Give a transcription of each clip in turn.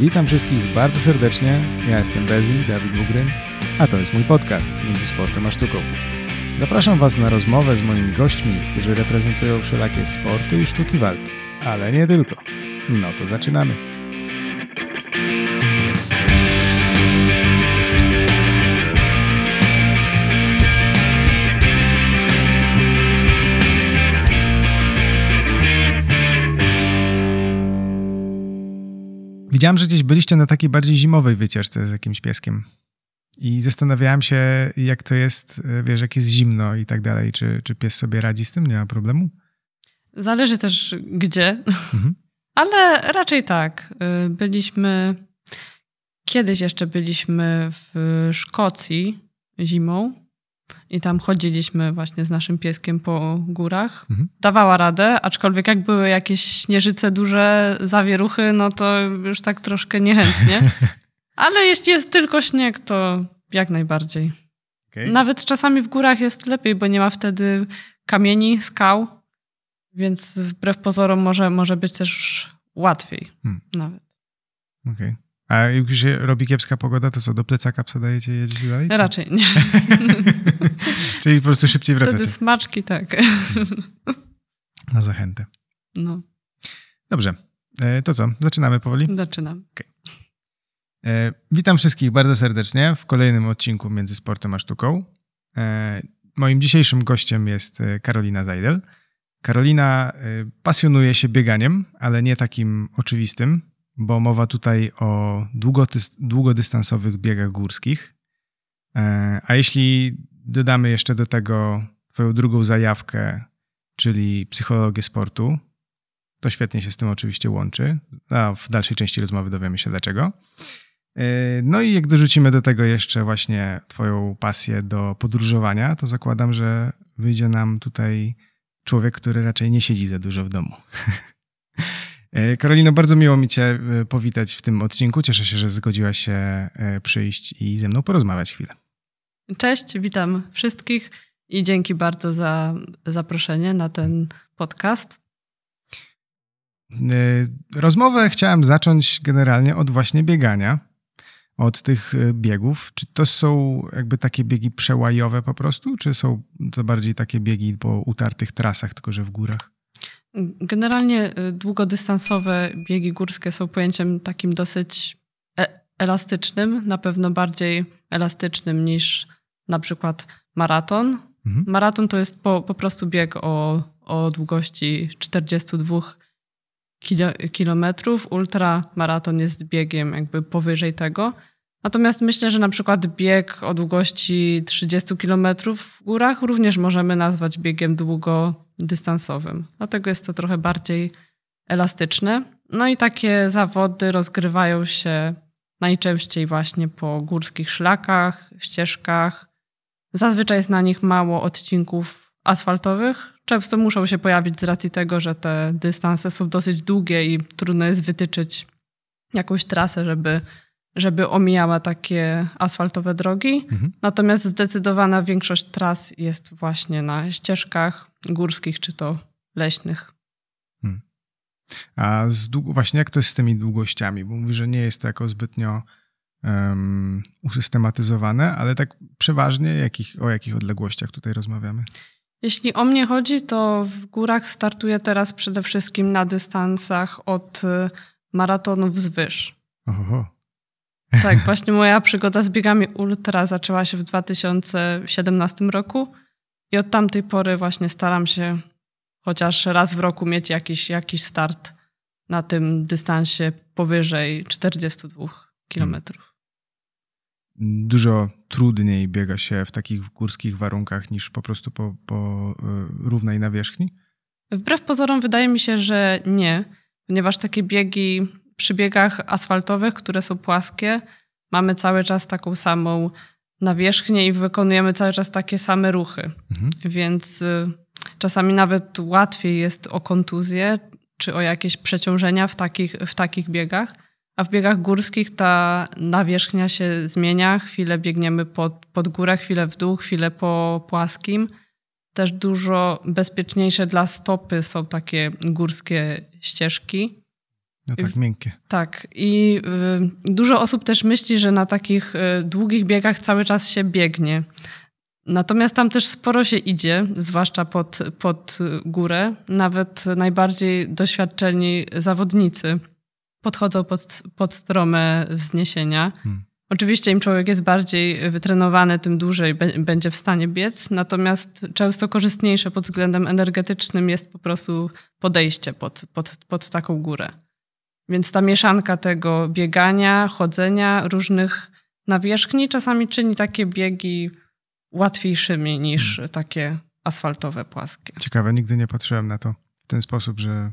Witam wszystkich bardzo serdecznie. Ja jestem Bezi, Dawid Bugryn, a to jest mój podcast Między Sportem a Sztuką. Zapraszam Was na rozmowę z moimi gośćmi, którzy reprezentują wszelakie sporty i sztuki walki, ale nie tylko. No to zaczynamy. Widziałem, że gdzieś byliście na takiej bardziej zimowej wycieczce z jakimś pieskiem. I zastanawiałem się, jak to jest, wiesz, jak jest zimno i tak dalej. Czy, czy pies sobie radzi z tym? Nie ma problemu? Zależy też gdzie, mhm. ale raczej tak. Y, byliśmy, kiedyś jeszcze byliśmy w Szkocji zimą i tam chodziliśmy właśnie z naszym pieskiem po górach. Mhm. Dawała radę, aczkolwiek jak były jakieś śnieżyce, duże zawieruchy, no to już tak troszkę niechętnie. Ale jeśli jest tylko śnieg, to jak najbardziej. Okay. Nawet czasami w górach jest lepiej, bo nie ma wtedy kamieni, skał, więc wbrew pozorom może, może być też łatwiej hmm. nawet. Okej. Okay. A jak się robi kiepska pogoda, to co, do plecaka psa dajecie jeździć dalej? Czy? Raczej nie. Czyli po prostu szybciej wracacie. Wtedy smaczki, tak. Na zachętę. No. Dobrze. E, to co, zaczynamy powoli? Zaczynam. Okay. E, witam wszystkich bardzo serdecznie w kolejnym odcinku Między Sportem a Sztuką. E, moim dzisiejszym gościem jest Karolina Zajdel. Karolina pasjonuje się bieganiem, ale nie takim oczywistym, bo mowa tutaj o długodystansowych biegach górskich. E, a jeśli dodamy jeszcze do tego Twoją drugą zajawkę, czyli psychologię sportu, to świetnie się z tym oczywiście łączy. A w dalszej części rozmowy dowiemy się dlaczego. E, no i jak dorzucimy do tego jeszcze właśnie Twoją pasję do podróżowania, to zakładam, że wyjdzie nam tutaj człowiek, który raczej nie siedzi za dużo w domu. E, Karolino, bardzo miło mi Cię e, powitać w tym odcinku. Cieszę się, że zgodziłaś się e, przyjść i ze mną porozmawiać chwilę. Cześć, witam wszystkich i dzięki bardzo za zaproszenie na ten podcast. Rozmowę chciałem zacząć generalnie od właśnie biegania, od tych biegów. Czy to są jakby takie biegi przełajowe po prostu, czy są to bardziej takie biegi po utartych trasach, tylko że w górach? Generalnie y, długodystansowe biegi górskie są pojęciem takim dosyć e elastycznym, na pewno bardziej elastycznym niż na przykład maraton. Mhm. Maraton to jest po, po prostu bieg o, o długości 42 kilo, kilometrów. Ultramaraton jest biegiem jakby powyżej tego. Natomiast myślę, że na przykład bieg o długości 30 km w górach również możemy nazwać biegiem długodystansowym. Dlatego jest to trochę bardziej elastyczne. No i takie zawody rozgrywają się najczęściej właśnie po górskich szlakach, ścieżkach. Zazwyczaj jest na nich mało odcinków asfaltowych. Często muszą się pojawić z racji tego, że te dystanse są dosyć długie i trudno jest wytyczyć jakąś trasę, żeby żeby omijała takie asfaltowe drogi. Mhm. Natomiast zdecydowana większość tras jest właśnie na ścieżkach górskich czy to leśnych. Hmm. A z dług- właśnie jak to jest z tymi długościami? Bo mówi, że nie jest to jako zbytnio um, usystematyzowane, ale tak przeważnie jakich, o jakich odległościach tutaj rozmawiamy? Jeśli o mnie chodzi, to w górach startuję teraz przede wszystkim na dystansach od y, maratonów wzwyż. Oho. Tak, właśnie moja przygoda z biegami ultra zaczęła się w 2017 roku i od tamtej pory właśnie staram się chociaż raz w roku mieć jakiś, jakiś start na tym dystansie powyżej 42 kilometrów. Dużo trudniej biega się w takich górskich warunkach niż po prostu po, po y, równej nawierzchni? Wbrew pozorom wydaje mi się, że nie, ponieważ takie biegi przy biegach asfaltowych, które są płaskie, mamy cały czas taką samą nawierzchnię i wykonujemy cały czas takie same ruchy. Mhm. Więc y, czasami nawet łatwiej jest o kontuzję czy o jakieś przeciążenia w takich, w takich biegach. A w biegach górskich ta nawierzchnia się zmienia. Chwilę biegniemy pod, pod górę, chwilę w dół, chwilę po płaskim. Też dużo bezpieczniejsze dla stopy są takie górskie ścieżki. No tak, miękkie. Tak. I y, dużo osób też myśli, że na takich y, długich biegach cały czas się biegnie. Natomiast tam też sporo się idzie, zwłaszcza pod, pod górę. Nawet najbardziej doświadczeni zawodnicy podchodzą pod, pod strome wzniesienia. Hmm. Oczywiście im człowiek jest bardziej wytrenowany, tym dłużej będzie w stanie biec, natomiast często korzystniejsze pod względem energetycznym jest po prostu podejście pod, pod, pod taką górę. Więc ta mieszanka tego biegania, chodzenia, różnych nawierzchni czasami czyni takie biegi łatwiejszymi niż hmm. takie asfaltowe, płaskie. Ciekawe, nigdy nie patrzyłem na to w ten sposób, że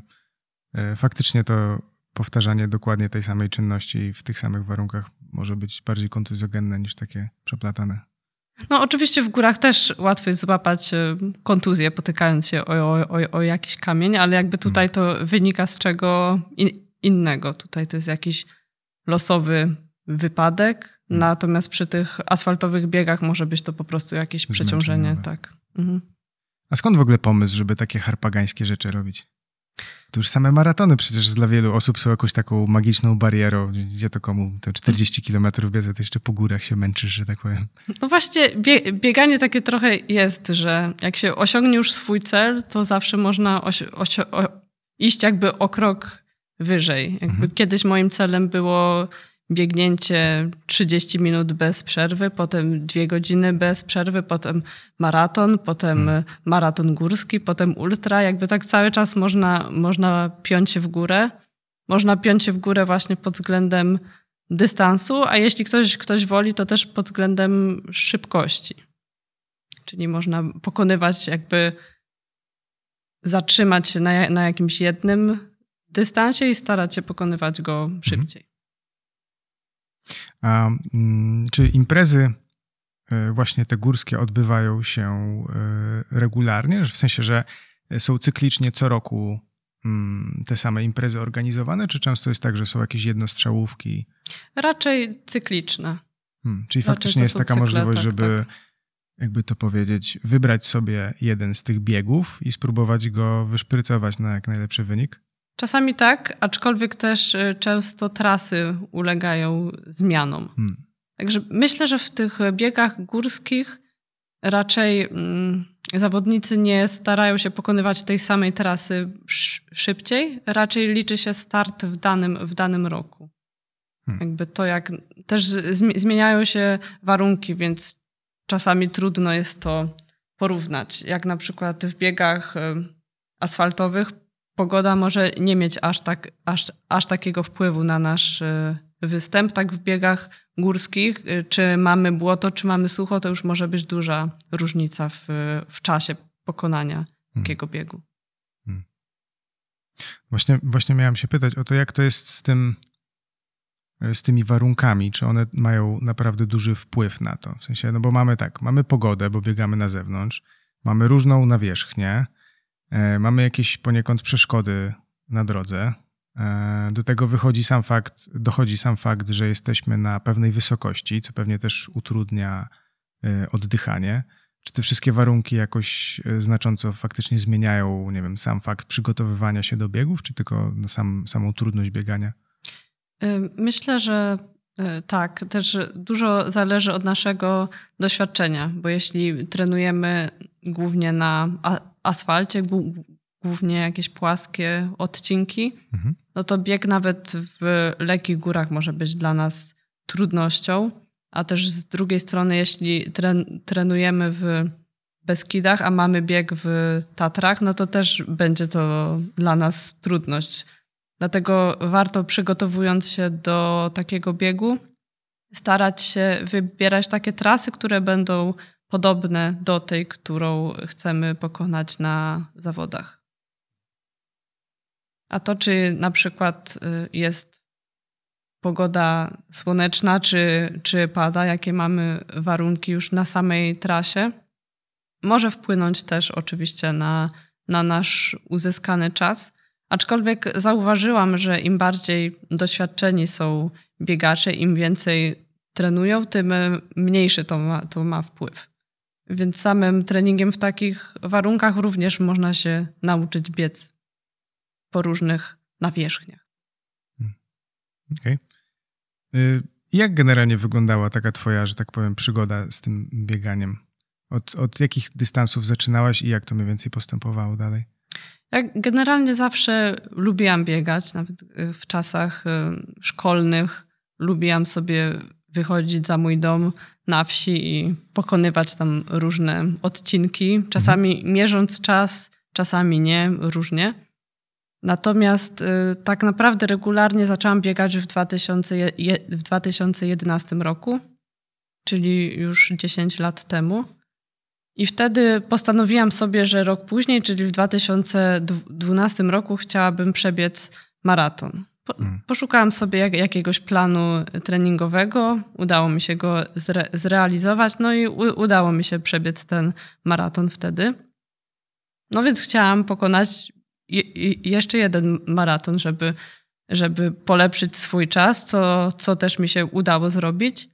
e, faktycznie to powtarzanie dokładnie tej samej czynności w tych samych warunkach może być bardziej kontuzjogenne niż takie przeplatane. No oczywiście w górach też łatwo jest złapać e, kontuzję, potykając się o, o, o jakiś kamień, ale jakby tutaj to wynika z czego in, innego. Tutaj to jest jakiś losowy wypadek, hmm. natomiast przy tych asfaltowych biegach może być to po prostu jakieś przeciążenie. Tak. Mhm. A skąd w ogóle pomysł, żeby takie harpagańskie rzeczy robić? To już same maratony przecież dla wielu osób są jakąś taką magiczną barierą, gdzie to komu te 40 kilometrów biega, to jeszcze po górach się męczysz, że tak powiem. No właśnie, bieganie takie trochę jest, że jak się osiągnie już swój cel, to zawsze można iść jakby o krok wyżej. Jakby mhm. Kiedyś moim celem było biegnięcie 30 minut bez przerwy, potem dwie godziny bez przerwy, potem maraton, potem hmm. maraton górski, potem ultra. Jakby tak cały czas można, można piąć się w górę. Można piąć się w górę właśnie pod względem dystansu, a jeśli ktoś, ktoś woli, to też pod względem szybkości. Czyli można pokonywać jakby zatrzymać się na, na jakimś jednym dystansie i starać się pokonywać go mhm. szybciej. A mm, czy imprezy e, właśnie te górskie odbywają się e, regularnie? W sensie, że są cyklicznie co roku mm, te same imprezy organizowane, czy często jest tak, że są jakieś jednostrzałówki? Raczej cykliczne. Hmm, czyli Raczej faktycznie jest taka cykle, możliwość, tak, żeby tak. jakby to powiedzieć, wybrać sobie jeden z tych biegów i spróbować go wyszprycować na jak najlepszy wynik? Czasami tak, aczkolwiek też y, często trasy ulegają zmianom. Hmm. Także myślę, że w tych biegach górskich raczej mm, zawodnicy nie starają się pokonywać tej samej trasy szybciej, raczej liczy się start w danym, w danym roku. Hmm. Jakby to jak też zmieniają się warunki, więc czasami trudno jest to porównać. Jak na przykład w biegach y, asfaltowych pogoda może nie mieć aż, tak, aż, aż takiego wpływu na nasz e, występ. Tak w biegach górskich, e, czy mamy błoto, czy mamy sucho, to już może być duża różnica w, w czasie pokonania hmm. takiego biegu. Hmm. Właśnie, właśnie miałem się pytać o to, jak to jest z tym, e, z tymi warunkami, czy one mają naprawdę duży wpływ na to. W sensie, no bo mamy tak, mamy pogodę, bo biegamy na zewnątrz, mamy różną nawierzchnię, mamy jakieś poniekąd przeszkody na drodze. E, do tego wychodzi sam fakt, dochodzi sam fakt, że jesteśmy na pewnej wysokości, co pewnie też utrudnia e, oddychanie. Czy te wszystkie warunki jakoś znacząco faktycznie zmieniają, nie wiem, sam fakt przygotowywania się do biegów, czy tylko sam, samą trudność biegania? Myślę, że tak. Też dużo zależy od naszego doświadczenia, bo jeśli trenujemy głównie na asfalcie, głównie jakieś płaskie odcinki, mhm. no to bieg nawet w lekkich górach może być dla nas trudnością. A też z drugiej strony, jeśli tren, trenujemy w Beskidach, a mamy bieg w Tatrach, no to też będzie to dla nas trudność. Dlatego warto przygotowując się do takiego biegu, starać się wybierać takie trasy, które będą podobne do tej, którą chcemy pokonać na zawodach. A to, czy na przykład y, jest pogoda słoneczna, czy, czy pada, jakie mamy warunki już na samej trasie, może wpłynąć też oczywiście na, na nasz uzyskany czas. Aczkolwiek zauważyłam, że im bardziej doświadczeni są biegacze, im więcej trenują, tym mniejszy to ma, to ma wpływ. Więc samym treningiem w takich warunkach również można się nauczyć biec po różnych nawierzchniach. Okej. Okay. Jak generalnie wyglądała taka twoja, że tak powiem, przygoda z tym bieganiem? Od, od jakich dystansów zaczynałaś i jak to mniej więcej postępowało dalej? Ja generalnie zawsze lubiłam biegać, nawet y, w czasach y, szkolnych. Lubiłam sobie wychodzić za mój dom na wsi i pokonywać tam różne odcinki. Czasami mhm. mierząc czas, czasami nie, różnie. Natomiast y, tak naprawdę regularnie zaczęłam biegać w, 2000, w 2011 roku, czyli już 10 lat temu. I wtedy postanowiłam sobie, że rok później, czyli w 2012 roku, chciałabym przebiec maraton. Po, mm. poszukałam sobie jak, jakiegoś planu treningowego, udało mi się go zre, zrealizować, no i u, udało mi się przebiec ten maraton wtedy. No więc chciałam pokonać je, jeszcze jeden maraton, żeby, żeby polepszyć swój czas, co, co też mi się udało zrobić.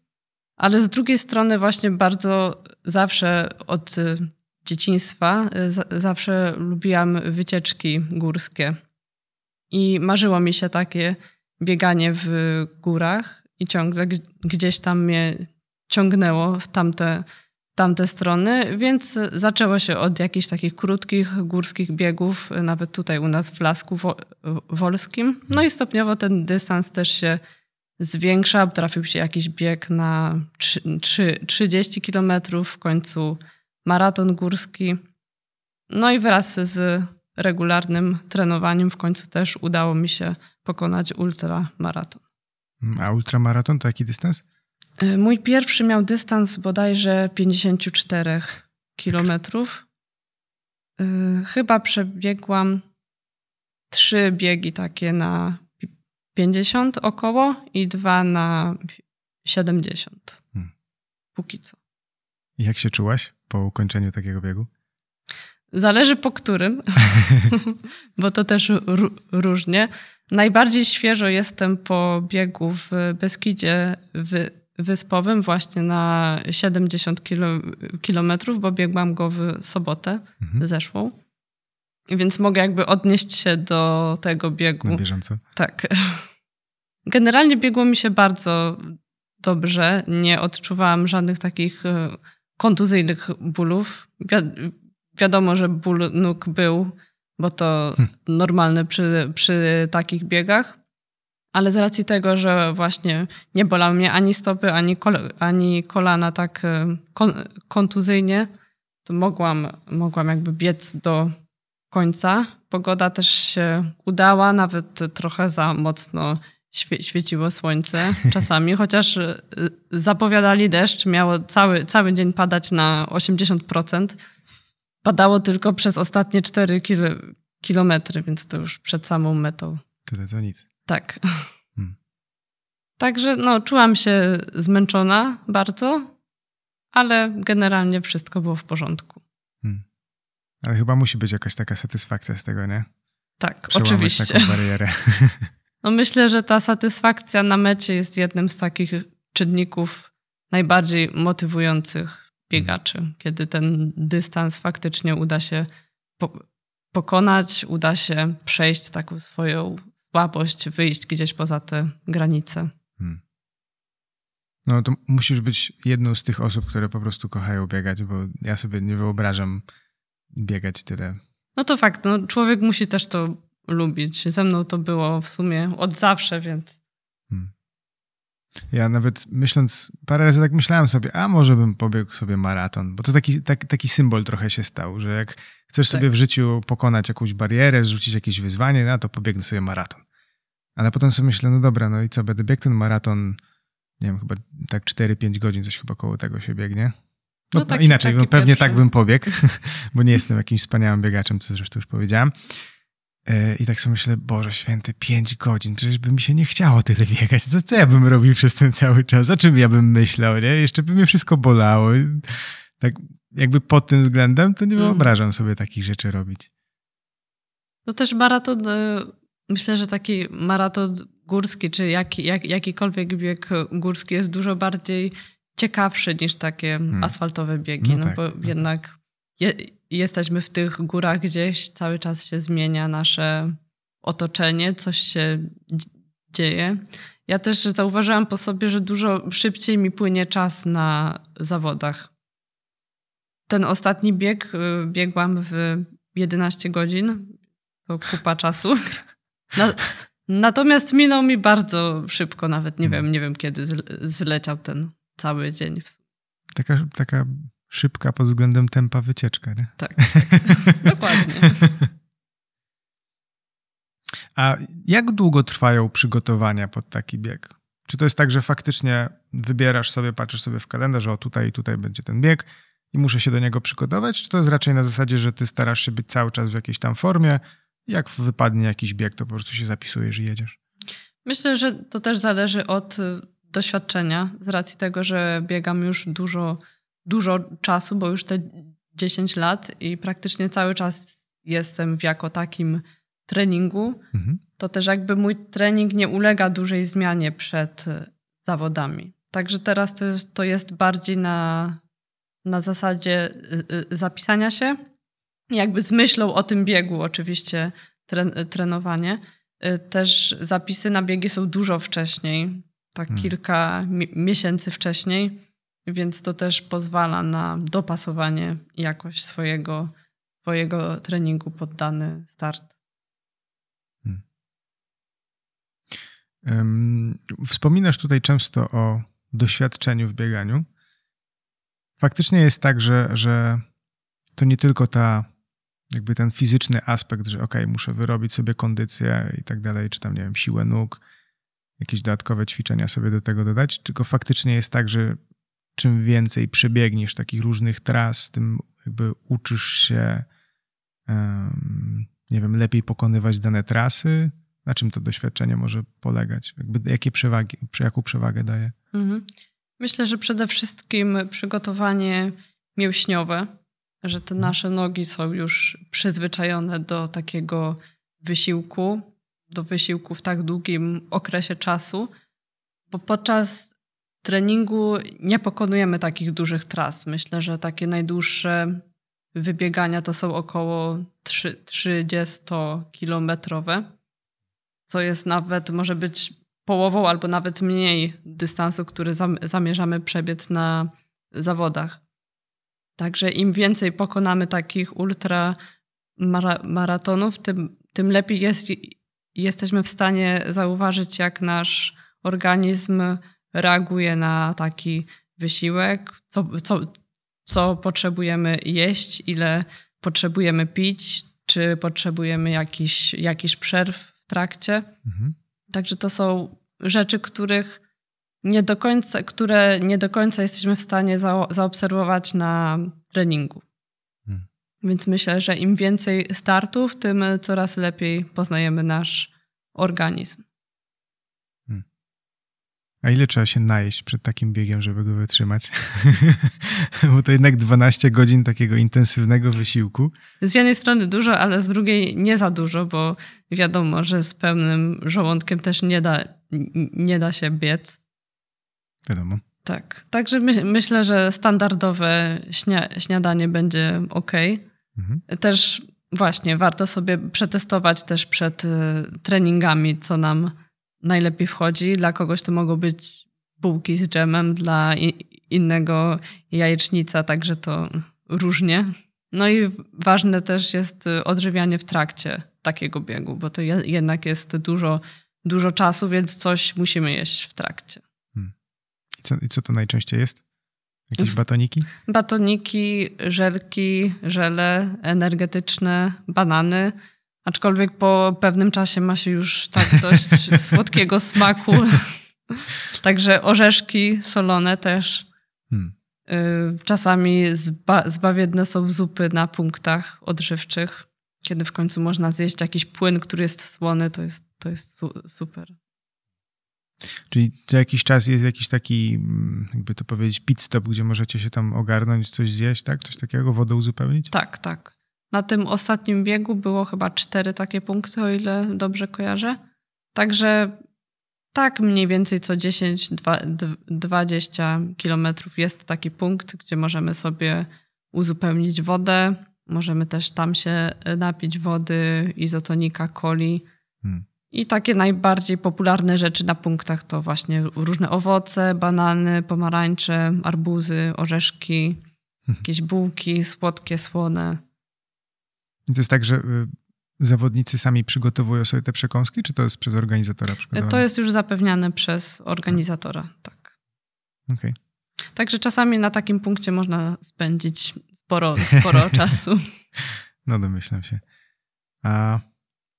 Ale z drugiej strony właśnie bardzo zawsze od dzieciństwa zawsze lubiłam wycieczki górskie. I marzyło mi się takie bieganie w górach i ciągle gdzieś tam mnie ciągnęło w tamte, tamte strony, więc zaczęło się od jakichś takich krótkich górskich biegów, nawet tutaj u nas w Lasku Wolskim. No i stopniowo ten dystans też się zwiększał. Trafił się jakiś bieg na 3, 3, 30 kilometrów, w końcu maraton górski. No i wraz z regularnym trenowaniem w końcu też udało mi się pokonać ultramaraton. A ultramaraton to jaki dystans? Y, mój pierwszy miał dystans bodajże 54 kilometrów. Y, chyba przebiegłam trzy biegi takie na 50 około i dwa na 70. Hmm. Póki co. Jak się czułaś po ukończeniu takiego biegu? Zależy po którym, bo to też różnie. Najbardziej świeżo jestem po biegu w Beskidzie Wyspowym, właśnie na 70 kilo, kilometrów, bo biegłam go w sobotę mhm. zeszłą. Więc mogę jakby odnieść się do tego biegu. Na bieżąco. Tak. Generalnie biegło mi się bardzo dobrze. Nie odczuwałam żadnych takich e, kontuzyjnych bólów wiadomo, że ból nóg był, bo to hmm. normalne przy, przy takich biegach. Ale z racji tego, że właśnie nie bolały mnie ani stopy, ani, kol ani kolana tak e, kon kontuzyjnie, to mogłam, mogłam jakby biec do końca. Pogoda też się udała, nawet trochę za mocno świe świeciło słońce czasami, chociaż e, zapowiadali deszcz, miało cały, cały dzień padać na 80%. Padało tylko przez ostatnie 4 kilo, kilometry, więc to już przed samą metą. Tyle co nic. Tak. Hmm. Także no, czułam się zmęczona bardzo, ale generalnie wszystko było w porządku. Hmm. Ale chyba musi być jakaś taka satysfakcja z tego, nie? Tak, Przełamać oczywiście. taką barierę. No myślę, że ta satysfakcja na mecie jest jednym z takich czynników najbardziej motywujących biegaczy, kiedy ten dystans faktycznie uda się po pokonać, uda się przejść taką swoją słabość, wyjść gdzieś poza te granice. Hmm. No to musisz być jedną z tych osób, które po prostu kochają biegać, bo ja sobie nie wyobrażam biegać tyle. No to fakt, no człowiek musi też to lubić. Ze mną to było w sumie od zawsze, więc ja nawet myśląc, parę razy tak myślałem sobie, a może bym pobiegł sobie maraton, bo to taki, taki, taki symbol trochę się stał, że jak chcesz tak. sobie w życiu pokonać jakąś barierę, zrzucić jakieś wyzwanie, no to pobiegnę sobie maraton. Ale potem sobie myślę, no dobra, no i co, będę biegł ten maraton, nie wiem, chyba tak 4-5 godzin, coś chyba koło tego się biegnie. No, no taki, inaczej, taki pewnie pierwszy. tak bym pobiegł, bo nie jestem jakimś wspaniałym biegaczem, co zresztą już powiedziałem. E, I tak sobie myślę, Boże święty, pięć godzin, przecież by mi się nie chciało tyle biegać. Co, co ja bym robił przez ten cały czas? O czym ja bym myślał, nie? Jeszcze by mnie wszystko bolało. Tak jakby pod tym względem, to nie mhm. wyobrażam sobie takich rzeczy robić. No też maraton, e, myślę, że taki maraton górski, czy jaki, jak, jakikolwiek bieg górski jest dużo bardziej ciekawszy niż takie hmm. asfaltowe biegi, no, no tak, bo no jednak tak je, jesteśmy w tych górach gdzieś, cały czas się zmienia nasze otoczenie, coś się dzieje. Ja też zauważyłam po sobie, że dużo szybciej mi płynie czas na zawodach. Ten ostatni bieg y, biegłam w 11 godzin. To kupa czasu. Na, natomiast minął mi bardzo szybko, nawet nie wiem, nie wiem kiedy zleciał ten cały dzień. Taka, taka szybka pod względem tempa wycieczka, nie? Tak, tak. dokładnie. A jak długo trwają przygotowania pod taki bieg? Czy to jest tak, że faktycznie wybierasz sobie, patrzysz sobie w kalendarz, o tutaj i tutaj będzie ten bieg i muszę się do niego przygotować? Czy to jest raczej na zasadzie, że ty starasz się być cały czas w jakiejś tam formie? Jak wypadnie jakiś bieg, to po prostu się zapisujesz i jedziesz? Myślę, że to też zależy od doświadczenia, z racji tego, że biegam już dużo, dużo czasu, bo już te 10 lat i praktycznie cały czas jestem w jako takim treningu, mhm. to też jakby mój trening nie ulega dużej zmianie przed zawodami. Także teraz to jest, to jest bardziej na, na zasadzie e, e, zapisania się, jakby z myślą o tym biegu, oczywiście tren, trenowanie. Też zapisy na biegi są dużo wcześniej, tak hmm. kilka mi miesięcy wcześniej, więc to też pozwala na dopasowanie jakoś swojego, swojego treningu pod dany start. Wspominasz tutaj często o doświadczeniu w bieganiu. Faktycznie jest tak, że, że to nie tylko ta, jakby ten fizyczny aspekt, że ok, muszę wyrobić sobie kondycję i tak dalej, czy tam, nie wiem, siłę nóg, jakieś dodatkowe ćwiczenia sobie do tego dodać, tylko faktycznie jest tak, że czym więcej przebiegniesz takich różnych tras, tym jakby uczysz się, um, nie wiem, lepiej pokonywać dane trasy, na czym to doświadczenie może polegać? Jakby jakie przewagi, jaką przewagę daje? Mhm. Myślę, że przede wszystkim przygotowanie mięśniowe, że te mhm. nasze nogi są już przyzwyczajone do takiego wysiłku, do wysiłku w tak długim okresie czasu, bo podczas treningu nie pokonujemy takich dużych tras. Myślę, że takie najdłuższe wybiegania to są około 30-kilometrowe co jest nawet, może być połową albo nawet mniej dystansu, który zamierzamy przebiec na zawodach. Także im więcej pokonamy takich ultra maratonów, tym, tym lepiej jest, jesteśmy w stanie zauważyć, jak nasz organizm reaguje na taki wysiłek, co, co, co potrzebujemy jeść, ile potrzebujemy pić, czy potrzebujemy jakiś, jakiś przerw trakcie. Mhm. Także to są rzeczy, których nie do końca, które nie do końca jesteśmy w stanie za, zaobserwować na treningu. Więc myślę, że im więcej startów, tym coraz lepiej poznajemy nasz organizm. A ile trzeba się najeść przed takim biegiem, żeby go wytrzymać? Bo to jednak 12 godzin takiego intensywnego wysiłku. Z jednej strony dużo, ale z drugiej nie za dużo, bo wiadomo, że z pełnym żołądkiem też nie da, nie da się biec. Wiadomo. Tak. Także my, myślę, że standardowe śnia, śniadanie będzie ok. Mhm. Też właśnie warto sobie przetestować też przed y, treningami, co nam najlepiej wchodzi. Dla kogoś to mogą być bułki z dżemem, dla innego jajecznica, także to różnie. No i ważne też jest odżywianie w trakcie takiego biegu, bo to jednak jest dużo, dużo czasu, więc coś musimy jeść w trakcie. Hmm. I, co, I co to najczęściej jest? Jakieś batoniki? Batoniki, żelki, żele energetyczne, banany. Aczkolwiek po pewnym czasie ma się już tak dość słodkiego smaku. Także orzeszki solone też. Hmm. Y, czasami zba zbawienne są zupy na punktach odżywczych. Kiedy w końcu można zjeść jakiś płyn, który jest słony, to jest, to jest su super. Czyli co jakiś czas jest jakiś taki, mm, jakby to powiedzieć, pit stop, gdzie możecie się tam ogarnąć, coś zjeść, tak? Coś takiego, wodę uzupełnić? Tak, tak. Na tym ostatnim biegu było chyba cztery takie punkty, o ile dobrze kojarzę. Także tak mniej więcej co 10-20 kilometrów jest taki punkt, gdzie możemy sobie uzupełnić wodę. Możemy też tam się napić wody, izotonika, coli. Hmm. I takie najbardziej popularne rzeczy na punktach to właśnie różne owoce, banany, pomarańcze, arbuzy, orzeszki, mhm. jakieś bułki słodkie, słone. I to jest tak, że y, zawodnicy sami przygotowują sobie te przekąski, czy to jest przez organizatora przygotowane? To jest już zapewniane przez organizatora, tak. Okej. Okay. Także czasami na takim punkcie można spędzić sporo, sporo czasu. No domyślam się. A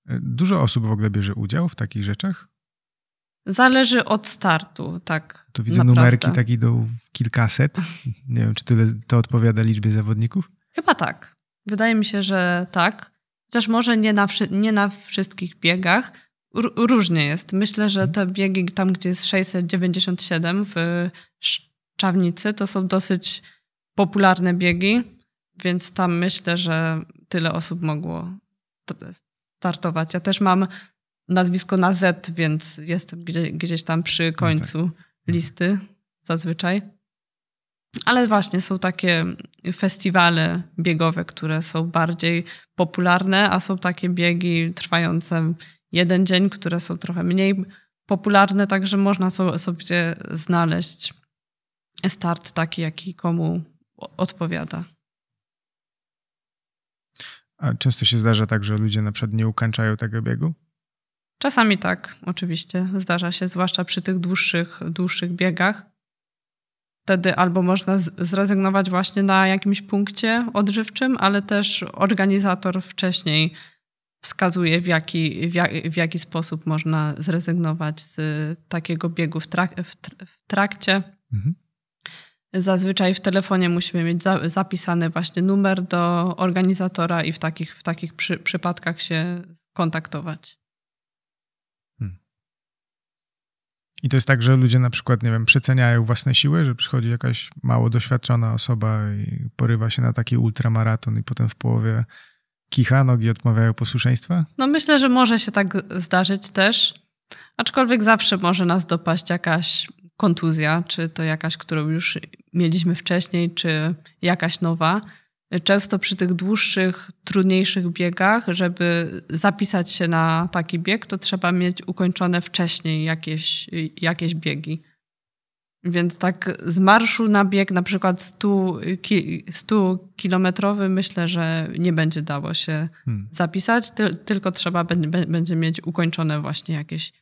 dużo osób w ogóle bierze udział w takich rzeczach? Zależy od startu, tak. Tu widzę naprawdę. numerki tak idą kilkaset. Nie wiem, czy tyle to odpowiada liczbie zawodników? Chyba tak. Wydaje mi się, że tak. Chociaż może nie na, nie na wszystkich biegach. R różnie jest. Myślę, że te biegi tam, gdzie jest 697 w Szczawnicy, to są dosyć popularne biegi, więc tam myślę, że tyle osób mogło startować. Ja też mam nazwisko na Z, więc jestem gdzieś, gdzieś tam przy no końcu no tak. listy zazwyczaj. Ale właśnie są takie festiwale biegowe, które są bardziej popularne, a są takie biegi trwające jeden dzień, które są trochę mniej popularne, także można sobie znaleźć start taki, jaki komu odpowiada. A często się zdarza tak, że ludzie na przykład nie ukończają tego biegu? Czasami tak, oczywiście. Zdarza się, zwłaszcza przy tych dłuższych, dłuższych biegach. Wtedy albo można zrezygnować właśnie na jakimś punkcie odżywczym, ale też organizator wcześniej wskazuje, w jaki, w, jak, w jaki sposób można zrezygnować z takiego biegu w, trak, w trakcie. Mhm. Zazwyczaj w telefonie musimy mieć za, zapisany właśnie numer do organizatora i w takich, w takich przy, przypadkach się kontaktować. Hmm. I to jest tak, że ludzie na przykład, nie wiem, przeceniają własne siły, że przychodzi jakaś mało doświadczona osoba i porywa się na taki ultramaraton i potem w połowie kicha, nogi odmawiają posłuszeństwa? No myślę, że może się tak zdarzyć też. Aczkolwiek zawsze może nas dopaść jakaś kontuzja, czy to jakaś, którą już mieliśmy wcześniej, czy jakaś nowa. Często przy tych dłuższych, trudniejszych biegach, żeby zapisać się na taki bieg, to trzeba mieć ukończone wcześniej jakieś, jakieś biegi. Więc tak z marszu na bieg, na przykład 100, 100 kilometrowy, myślę, że nie będzie dało się hmm. zapisać, tylko trzeba będzie mieć ukończone właśnie jakieś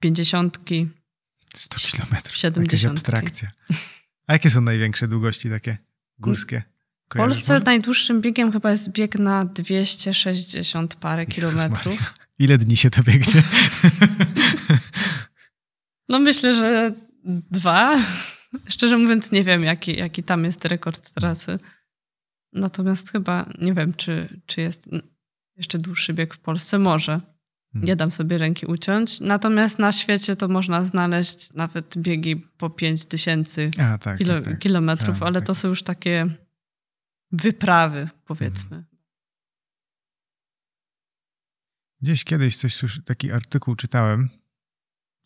pięćdziesiątki, 100 kilometrów. 70. Jakaś abstrakcja. A jakie są największe długości takie górskie? W Polsce może? najdłuższym biegiem chyba jest bieg na 260 parę Jezus kilometrów. Maria. Ile dni się to biegnie? No myślę, że dwa. Szczerze mówiąc nie wiem, jaki, jaki tam jest rekord trasy. Natomiast chyba nie wiem, czy, czy jest jeszcze dłuższy bieg w Polsce. Może. Hmm. Nie dam sobie ręki uciąć. Natomiast na świecie to można znaleźć nawet biegi po 5000 tak, kilo, tak, tak. kilometrów, ale tak. to są już takie wyprawy, powiedzmy. Hmm. Gdzieś kiedyś coś, taki artykuł czytałem,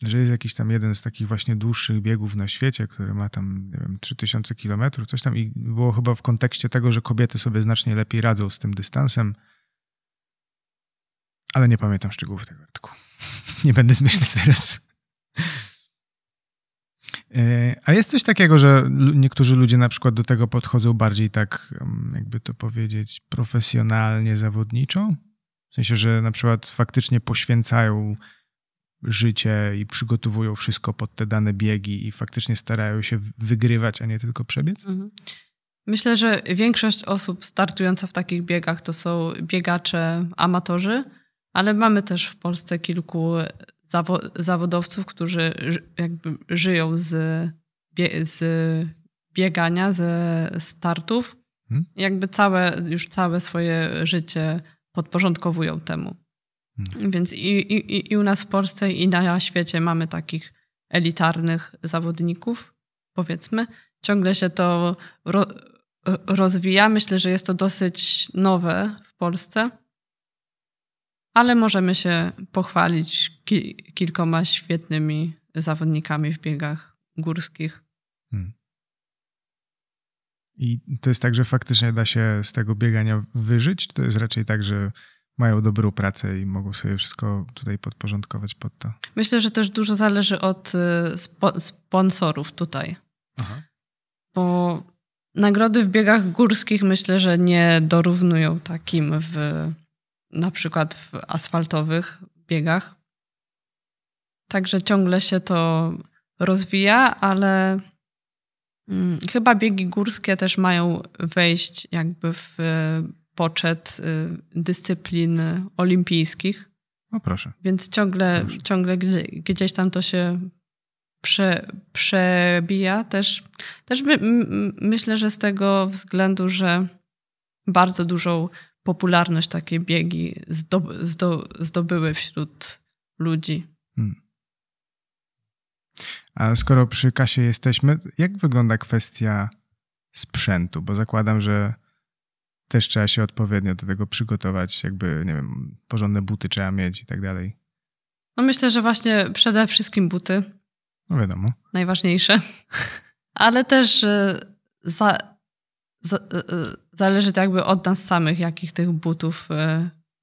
że jest jakiś tam jeden z takich właśnie dłuższych biegów na świecie, który ma tam, nie wiem, 3000 kilometrów, coś tam i było chyba w kontekście tego, że kobiety sobie znacznie lepiej radzą z tym dystansem ale nie pamiętam szczegółów tego artykułu. Nie będę zmyślać teraz. E, a jest coś takiego, że niektórzy ludzie na przykład do tego podchodzą bardziej tak, jakby to powiedzieć, profesjonalnie, zawodniczo? W sensie, że na przykład faktycznie poświęcają życie i przygotowują wszystko pod te dane biegi i faktycznie starają się wygrywać, a nie tylko przebiec? Mhm. Myślę, że większość osób startująca w takich biegach to są biegacze amatorzy, ale mamy też w Polsce kilku zawo zawodowców, którzy jakby żyją z, bie z biegania, ze startów. Hmm? Jakby całe, już całe swoje życie podporządkowują temu. Hmm. Więc i, i, i u nas w Polsce, i na świecie mamy takich elitarnych zawodników, powiedzmy. Ciągle się to ro rozwija. Myślę, że jest to dosyć nowe w Polsce ale możemy się pochwalić ki kilkoma świetnymi zawodnikami w biegach górskich. Hmm. I to jest tak, że faktycznie da się z tego biegania wyżyć? Czy to jest raczej tak, że mają dobrą pracę i mogą sobie wszystko tutaj podporządkować pod to. Myślę, że też dużo zależy od y, spo sponsorów tutaj. Aha. Bo nagrody w biegach górskich myślę, że nie dorównują takim w na przykład w asfaltowych biegach. Także ciągle się to rozwija, ale hmm, chyba biegi górskie też mają wejść jakby w poczet y, dyscyplin olimpijskich. No proszę. Więc ciągle, proszę. ciągle gdzieś tam to się prze, przebija. Też, też my, myślę, że z tego względu, że bardzo dużą popularność takie biegi zdobyły wśród ludzi. Hmm. A skoro przy kasie jesteśmy, jak wygląda kwestia sprzętu? Bo zakładam, że też trzeba się odpowiednio do tego przygotować, jakby, nie wiem, porządne buty trzeba mieć i tak dalej. No myślę, że właśnie przede wszystkim buty. No wiadomo. Najważniejsze. Ale też e, za, za, e, e, zależy to jakby od nas samych, jakich tych butów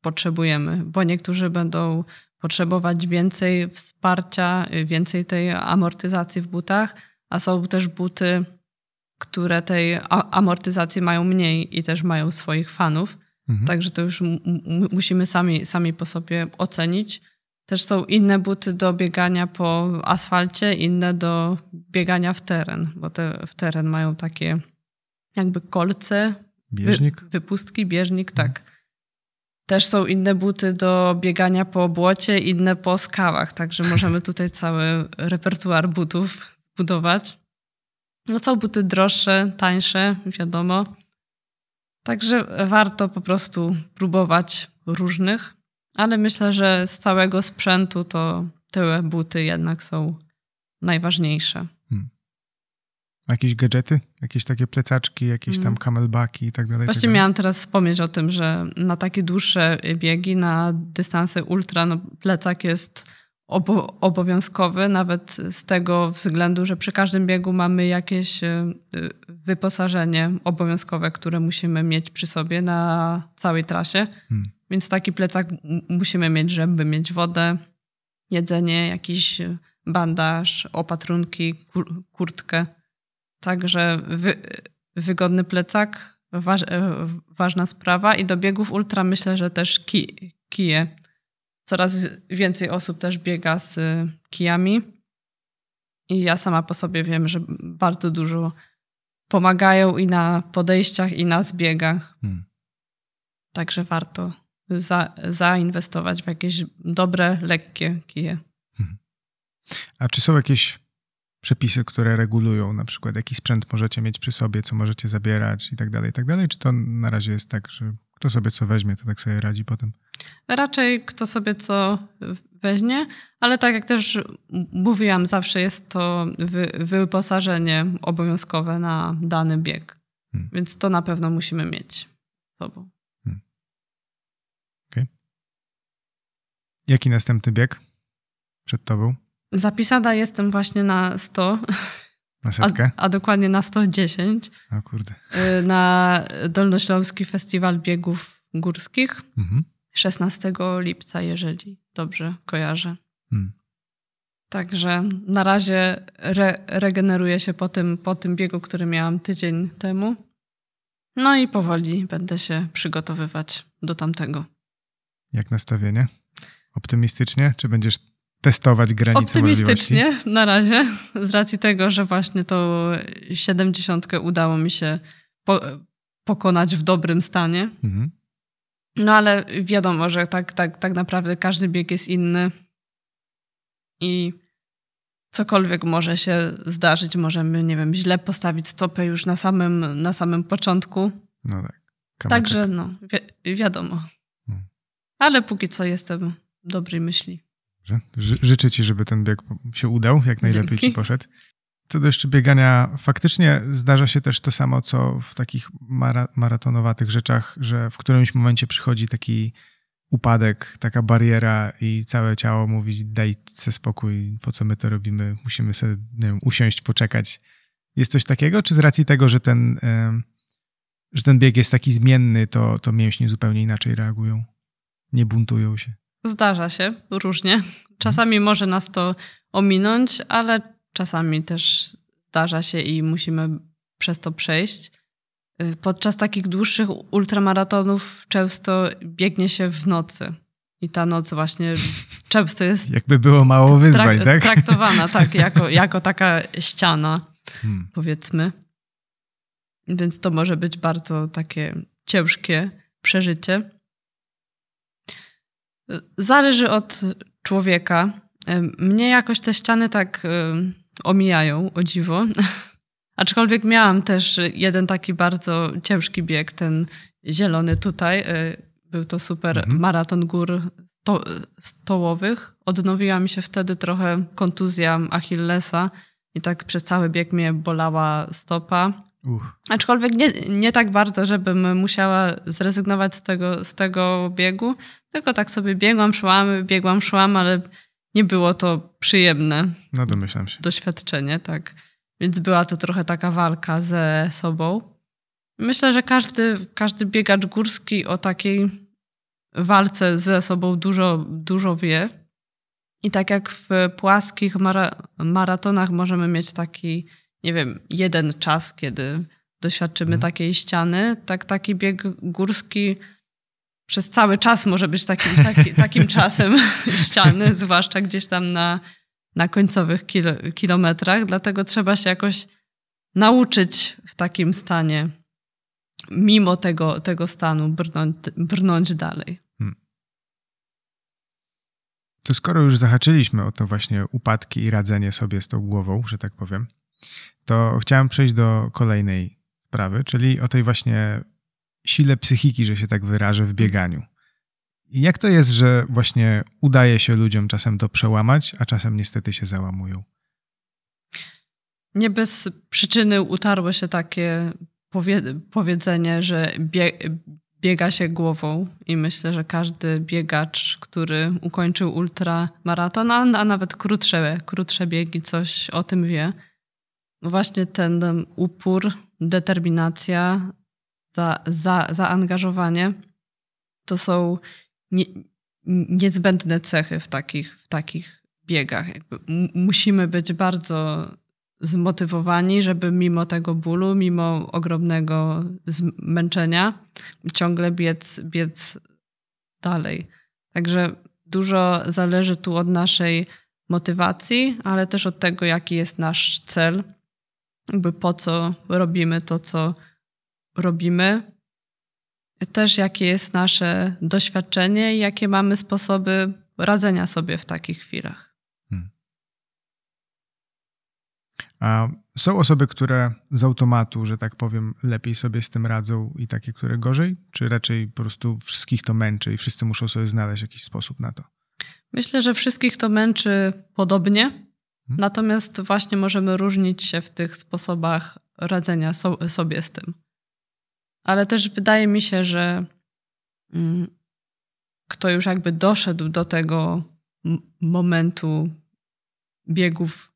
potrzebujemy, bo niektórzy będą potrzebować więcej wsparcia, więcej tej amortyzacji w butach, a są też buty które tej amortyzacji mają mniej i też mają swoich fanów. Mhm. Także to już musimy sami, sami po sobie ocenić. Też są inne buty do biegania po asfalcie, inne do biegania w teren, bo te w teren mają takie jakby kolce, bieżnik. Wy, wypustki, bieżnik, mhm. tak. Też są inne buty do biegania po błocie, inne po skałach, także możemy tutaj cały repertuar butów zbudować. No są buty droższe, tańsze, wiadomo. Także warto po prostu próbować różnych, ale myślę, że z całego sprzętu to te buty jednak są najważniejsze. Jakieś gadżety? Jakieś takie plecaczki, jakieś tam hmm. camelbacki i tak dalej? Właśnie tak dalej? miałam teraz wspomnieć o tym, że na takie dłuższe biegi, na dystanse ultra, no plecak jest obo obowiązkowy, nawet z tego względu, że przy każdym biegu mamy jakieś e, wyposażenie obowiązkowe, które musimy mieć przy sobie na całej trasie. Hmm. Więc taki plecak musimy mieć, żeby mieć wodę, jedzenie, jakiś bandaż, opatrunki, kur kurtkę. Także wy wygodny plecak, wa e, ważna sprawa. I do biegów ultra myślę, że też ki kije coraz więcej osób też biega z kijami. I ja sama po sobie wiem, że bardzo dużo pomagają i na podejściach, i na zbiegach. Hmm. Także warto za, zainwestować w jakieś dobre, lekkie kije. Hmm. A czy są jakieś przepisy, które regulują na przykład jaki sprzęt możecie mieć przy sobie, co możecie zabierać i tak dalej, i tak dalej? Czy to na razie jest tak, że kto sobie co weźmie, to tak sobie radzi potem? Raczej kto sobie co weźmie, ale tak jak też mówiłam, zawsze jest to wy, wyposażenie obowiązkowe na dany bieg. Hmm. Więc to na pewno musimy mieć z sobą. Hmm. Okay. Jaki następny bieg przed tobą? Zapisana jestem właśnie na 100. Na setkę? A, a, dokładnie na 110. O kurde. Y, na Dolnośląski Festiwal Biegów Górskich. Mhm. 16 lipca, jeżeli dobrze kojarzę. Hmm. Także na razie re regeneruję się po tym, po tym biegu, który miałam tydzień temu. No i powoli będę się przygotowywać do tamtego. Jak nastawienie? Optymistycznie? Czy będziesz testować granice Optymistycznie możliwości? na razie, z racji tego, że właśnie tą 70 udało mi się po pokonać w dobrym stanie. Mhm. No ale wiadomo, że tak, tak, tak naprawdę każdy bieg jest inny i cokolwiek może się zdarzyć. Możemy, nie wiem, źle postawić stopę już na samym, na samym początku. No tak. Także no, wi wiadomo. Hmm. Ale póki co jestem dobrej myśli. Ży życzę ci, żeby ten bieg się udał, jak najlepiej Dzięki. ci poszedł. Co do jeszcze biegania, faktycznie zdarza się też to samo, co w takich mara maratonowatych rzeczach, że w którymś momencie przychodzi taki upadek, taka bariera i całe ciało mówi dajcie spokój, po co my to robimy, musimy sobie nie wiem, usiąść, poczekać. Jest coś takiego, czy z racji tego, że ten, że ten bieg jest taki zmienny, to, to mięśnie zupełnie inaczej reagują? nie buntują się? Zdarza się różnie. Czasami może nas to ominąć, ale czasami też zdarza się i musimy przez to przejść. Y, podczas takich dłuższych ultramaratonów często biegnie się w nocy. I ta noc właśnie często jest. Jakby było mało wyzwań, trak tak? Traktowana tak, jako, jako taka ściana, hmm. powiedzmy. Więc to może być bardzo takie ciężkie przeżycie. Zależy od człowieka. Mnie jakoś te ściany tak omijają, o dziwo. Aczkolwiek miałam też jeden taki bardzo ciężki bieg, ten zielony tutaj. E, był to super mhm. maraton gór sto stołowych. Odnowiła mi się wtedy trochę kontuzja Achillesa i tak przez cały bieg mnie bolała stopa. Uch. Aczkolwiek nie, nie tak bardzo, żebym musiała zrezygnować z tego, z tego biegu, tylko tak sobie biegłam, szłam, biegłam, szłam, ale nie było to przyjemne. No domyślam się. Doświadczenie, tak. Więc była to trochę taka walka ze sobą. Myślę, że każdy, każdy biegacz górski o takiej walce ze sobą dużo, dużo wie. I tak jak w płaskich mara maratonach możemy mieć taki, nie wiem, jeden czas, kiedy doświadczymy mhm. takiej ściany, tak taki bieg górski przez cały czas może być takim, taki, takim czasem ściany, zwłaszcza gdzieś tam na, na końcowych kilo, kilometrach. Dlatego trzeba się jakoś nauczyć w takim stanie, mimo tego, tego stanu, brnąć, brnąć dalej. Hmm. To skoro już zahaczyliśmy o to właśnie upadki i radzenie sobie z tą głową, że tak powiem, to chciałem przejść do kolejnej sprawy, czyli o tej właśnie sile psychiki, że się tak wyrażę, w bieganiu. Jak to jest, że właśnie udaje się ludziom czasem to przełamać, a czasem niestety się załamują? Nie bez przyczyny utarło się takie powiedzenie, że bie biega się głową i myślę, że każdy biegacz, który ukończył ultramaraton, a, a nawet krótsze, krótsze biegi, coś o tym wie. Właśnie ten upór, determinacja, za, za, zaangażowanie to są nie, niezbędne cechy w takich, w takich biegach. Jakby musimy być bardzo zmotywowani, żeby mimo tego bólu, mimo ogromnego zmęczenia, ciągle biec, biec dalej. Także dużo zależy tu od naszej motywacji, ale też od tego, jaki jest nasz cel, jakby po co robimy to, co robimy, też jakie jest nasze doświadczenie i jakie mamy sposoby radzenia sobie w takich chwilach. Hmm. A są osoby, które z automatu, że tak powiem, lepiej sobie z tym radzą i takie, które gorzej? Czy raczej po prostu wszystkich to męczy i wszyscy muszą sobie znaleźć jakiś sposób na to? Myślę, że wszystkich to męczy podobnie. Hmm. Natomiast właśnie możemy różnić się w tych sposobach radzenia so sobie z tym ale też wydaje mi się, że mm, kto już jakby doszedł do tego momentu biegów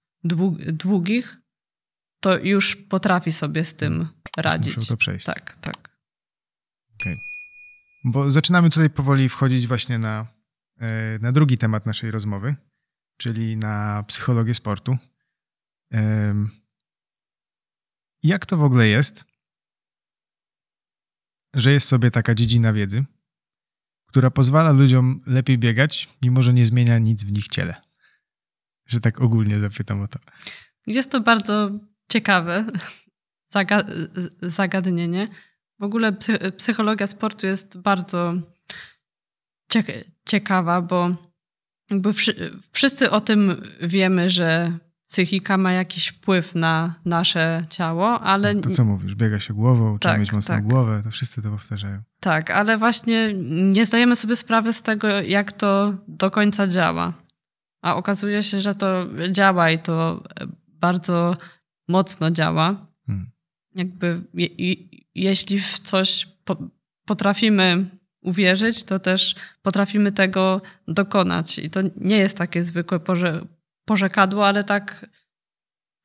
długich, to już potrafi sobie z tym radzić. Muszą to przejść. Tak, tak. Okay. Bo zaczynamy tutaj powoli wchodzić właśnie na, e, na drugi temat naszej rozmowy, czyli na psychologię sportu. Jak to w ogóle jest, że jest sobie taka dziedzina wiedzy, która pozwala ludziom lepiej biegać, mimo że nie zmienia nic w nich ciele. Że tak ogólnie zapytam o to. Jest to bardzo ciekawe zagadnienie. W ogóle psychologia sportu jest bardzo ciekawa, bo jakby wszyscy o tym wiemy, że psychika ma jakiś wpływ na nasze ciało, ale... To co mówisz, biega się głową, tak, trzeba mieć mocną tak. głowę, to wszyscy to powtarzają. Tak, ale właśnie nie zdajemy sobie sprawy z tego, jak to do końca działa. A okazuje się, że to działa i to bardzo mocno działa. Hmm. Jakby je, jeśli w coś po, potrafimy uwierzyć, to też potrafimy tego dokonać. I to nie jest takie zwykłe porzekadło, ale tak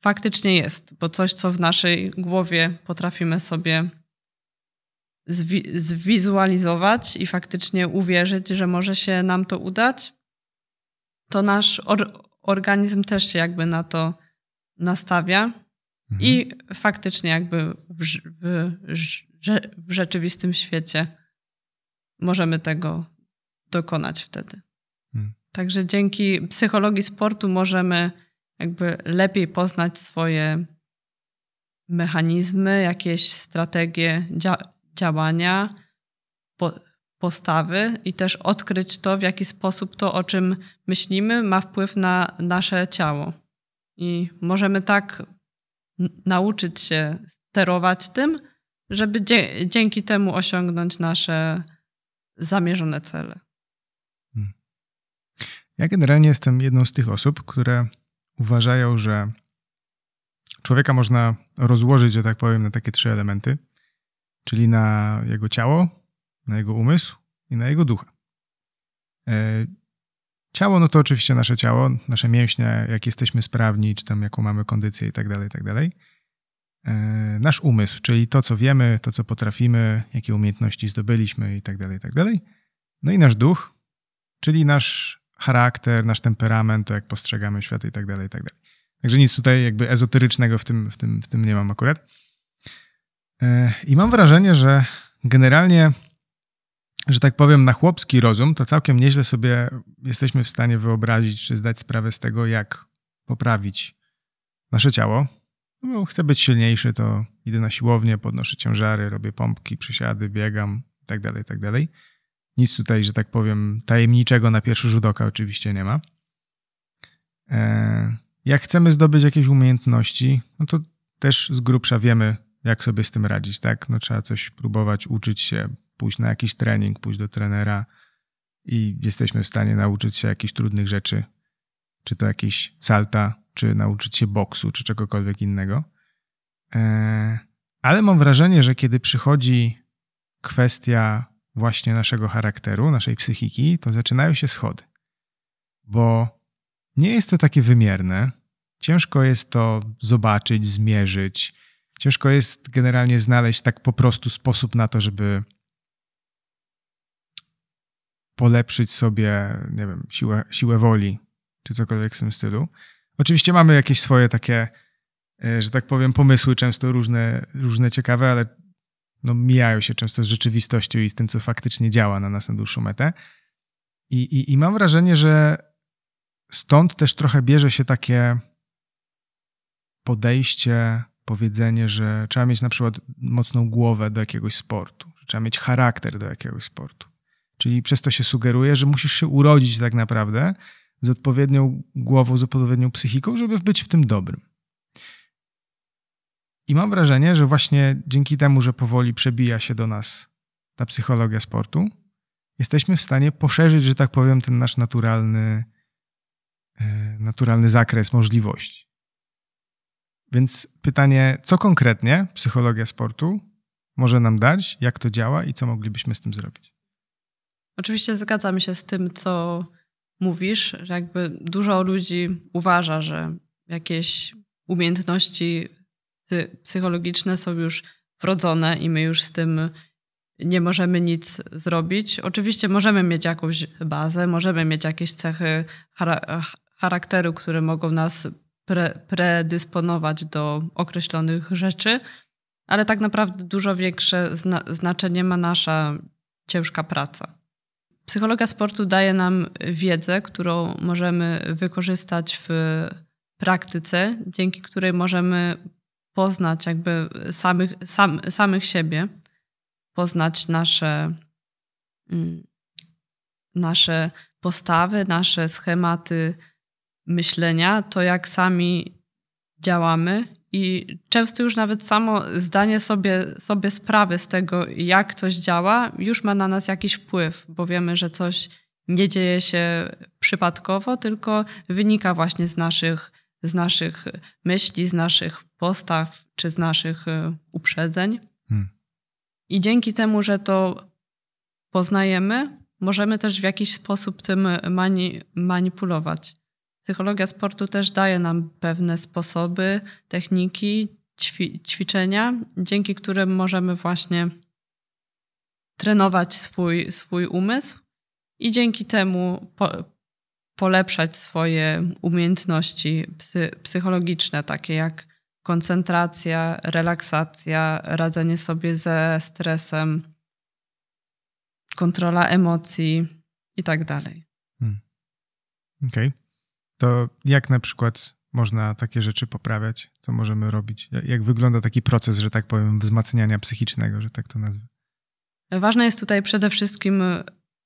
faktycznie jest, bo coś, co w naszej głowie potrafimy sobie zwi zwizualizować i faktycznie uwierzyć, że może się nam to udać, to nasz or organizm też się jakby na to nastawia mhm. i faktycznie jakby w, w, w rzeczywistym świecie możemy tego dokonać wtedy. Hmm. Także dzięki psychologii sportu możemy jakby lepiej poznać swoje mechanizmy, jakieś strategie dzia działania, po postawy i też odkryć to, w jaki sposób to, o czym myślimy, ma wpływ na nasze ciało. I możemy tak nauczyć się sterować tym, żeby dzięki temu osiągnąć nasze zamierzone cele. Hmm. Ja generalnie jestem jedną z tych osób, które uważają, że człowieka można rozłożyć, że tak powiem, na takie trzy elementy, czyli na jego ciało, na jego umysł i na jego ducha. E, ciało, no to oczywiście nasze ciało, nasze mięśnie, jak jesteśmy sprawni, czy tam jaką mamy kondycję i tak dalej, i tak dalej. E, nasz umysł, czyli to, co wiemy, to, co potrafimy, jakie umiejętności zdobyliśmy i tak dalej, i tak. No i nasz duch, czyli nasz charakter, nasz temperament, to jak postrzegamy świat i tak dalej, i dalej. Także nic tutaj jakby ezoterycznego w tym, w tym, w tym nie mam akurat. E, I mam wrażenie, że generalnie, że tak powiem, na chłopski rozum, to całkiem nieźle sobie jesteśmy w stanie wyobrazić, czy zdać sprawę z tego, jak poprawić nasze ciało. No, chcę być silniejszy, to idę na siłownię, podnoszę ciężary, robię pompki, przysiady, biegam itd., tak itd. Tak nic tutaj, że tak powiem, tajemniczego na pierwszy rzut oka oczywiście nie ma. E, jak chcemy zdobyć jakieś umiejętności, no to też z grubsza wiemy, jak sobie z tym radzić, tak? No trzeba coś próbować, uczyć się, pójść na jakiś trening, pójść do trenera i jesteśmy w stanie nauczyć się jakichś trudnych rzeczy, czy to jakieś salta, czy nauczyć się boksu, czy czegokolwiek innego. E, ale mam wrażenie, że kiedy przychodzi kwestia właśnie naszego charakteru, naszej psychiki, to zaczynają się schody. Bo nie jest to takie wymierne. Ciężko jest to zobaczyć, zmierzyć. Ciężko jest generalnie znaleźć tak po prostu sposób na to, żeby polepszyć sobie, nie wiem, siłę, siłę woli, czy cokolwiek w tym stylu. Oczywiście mamy jakieś swoje takie, e, że tak powiem, pomysły, często różne, różne ciekawe, ale no, mijają się często z rzeczywistością i z tym, co faktycznie działa na nas na dłuższą metę. I, i, i mam wrażenie, że stąd też trochę bierze się takie podejście, powiedzenie, że trzeba mieć na przykład mocną głowę do jakiegoś sportu, że trzeba mieć charakter do jakiegoś sportu. Czyli przez to się sugeruje, że musisz się urodzić tak naprawdę z odpowiednią głową, z odpowiednią psychiką, żeby być w tym dobrym. I mam wrażenie, że właśnie dzięki temu, że powoli przebija się do nas ta psychologia sportu, jesteśmy w stanie poszerzyć, że tak powiem, ten nasz naturalny, e, naturalny zakres możliwości. Więc pytanie, co konkretnie psychologia sportu może nam dać, jak to działa i co moglibyśmy z tym zrobić? Oczywiście zgadzam się z tym, co mówisz, że jakby dużo ludzi uważa, że jakieś umiejętności psychologiczne są już wrodzone i my już z tym nie możemy nic zrobić. Oczywiście możemy mieć jakąś bazę, możemy mieć jakieś cechy charakteru, które mogą nas pre predysponować do określonych rzeczy, ale tak naprawdę dużo większe zna znaczenie ma nasza ciężka praca. Psychologia sportu daje nam wiedzę, którą możemy wykorzystać w praktyce, dzięki której możemy poznać jakby samych, sam, samych siebie, poznać nasze, mm, nasze postawy, nasze schematy myślenia, to jak sami działamy i często już nawet samo zdanie sobie, sobie sprawy z tego, jak coś działa, już ma na nas jakiś wpływ, bo wiemy, że coś nie dzieje się przypadkowo, tylko wynika właśnie z naszych, z naszych myśli, z naszych postaw czy z naszych y, uprzedzeń. Hmm. I dzięki temu, że to poznajemy, możemy też w jakiś sposób tym mani manipulować. Psychologia sportu też daje nam pewne sposoby, techniki, ćwi ćwiczenia, dzięki którym możemy właśnie trenować swój, swój umysł i dzięki temu po, polepszać swoje umiejętności psy, psychologiczne, takie jak koncentracja, relaksacja, radzenie sobie ze stresem, kontrola emocji i tak dalej. Hmm. Okej. Okay. To jak na przykład można takie rzeczy poprawiać? Co możemy robić? Jak wygląda taki proces, że tak powiem, wzmacniania psychicznego, że tak to nazwę? Ważna jest tutaj przede wszystkim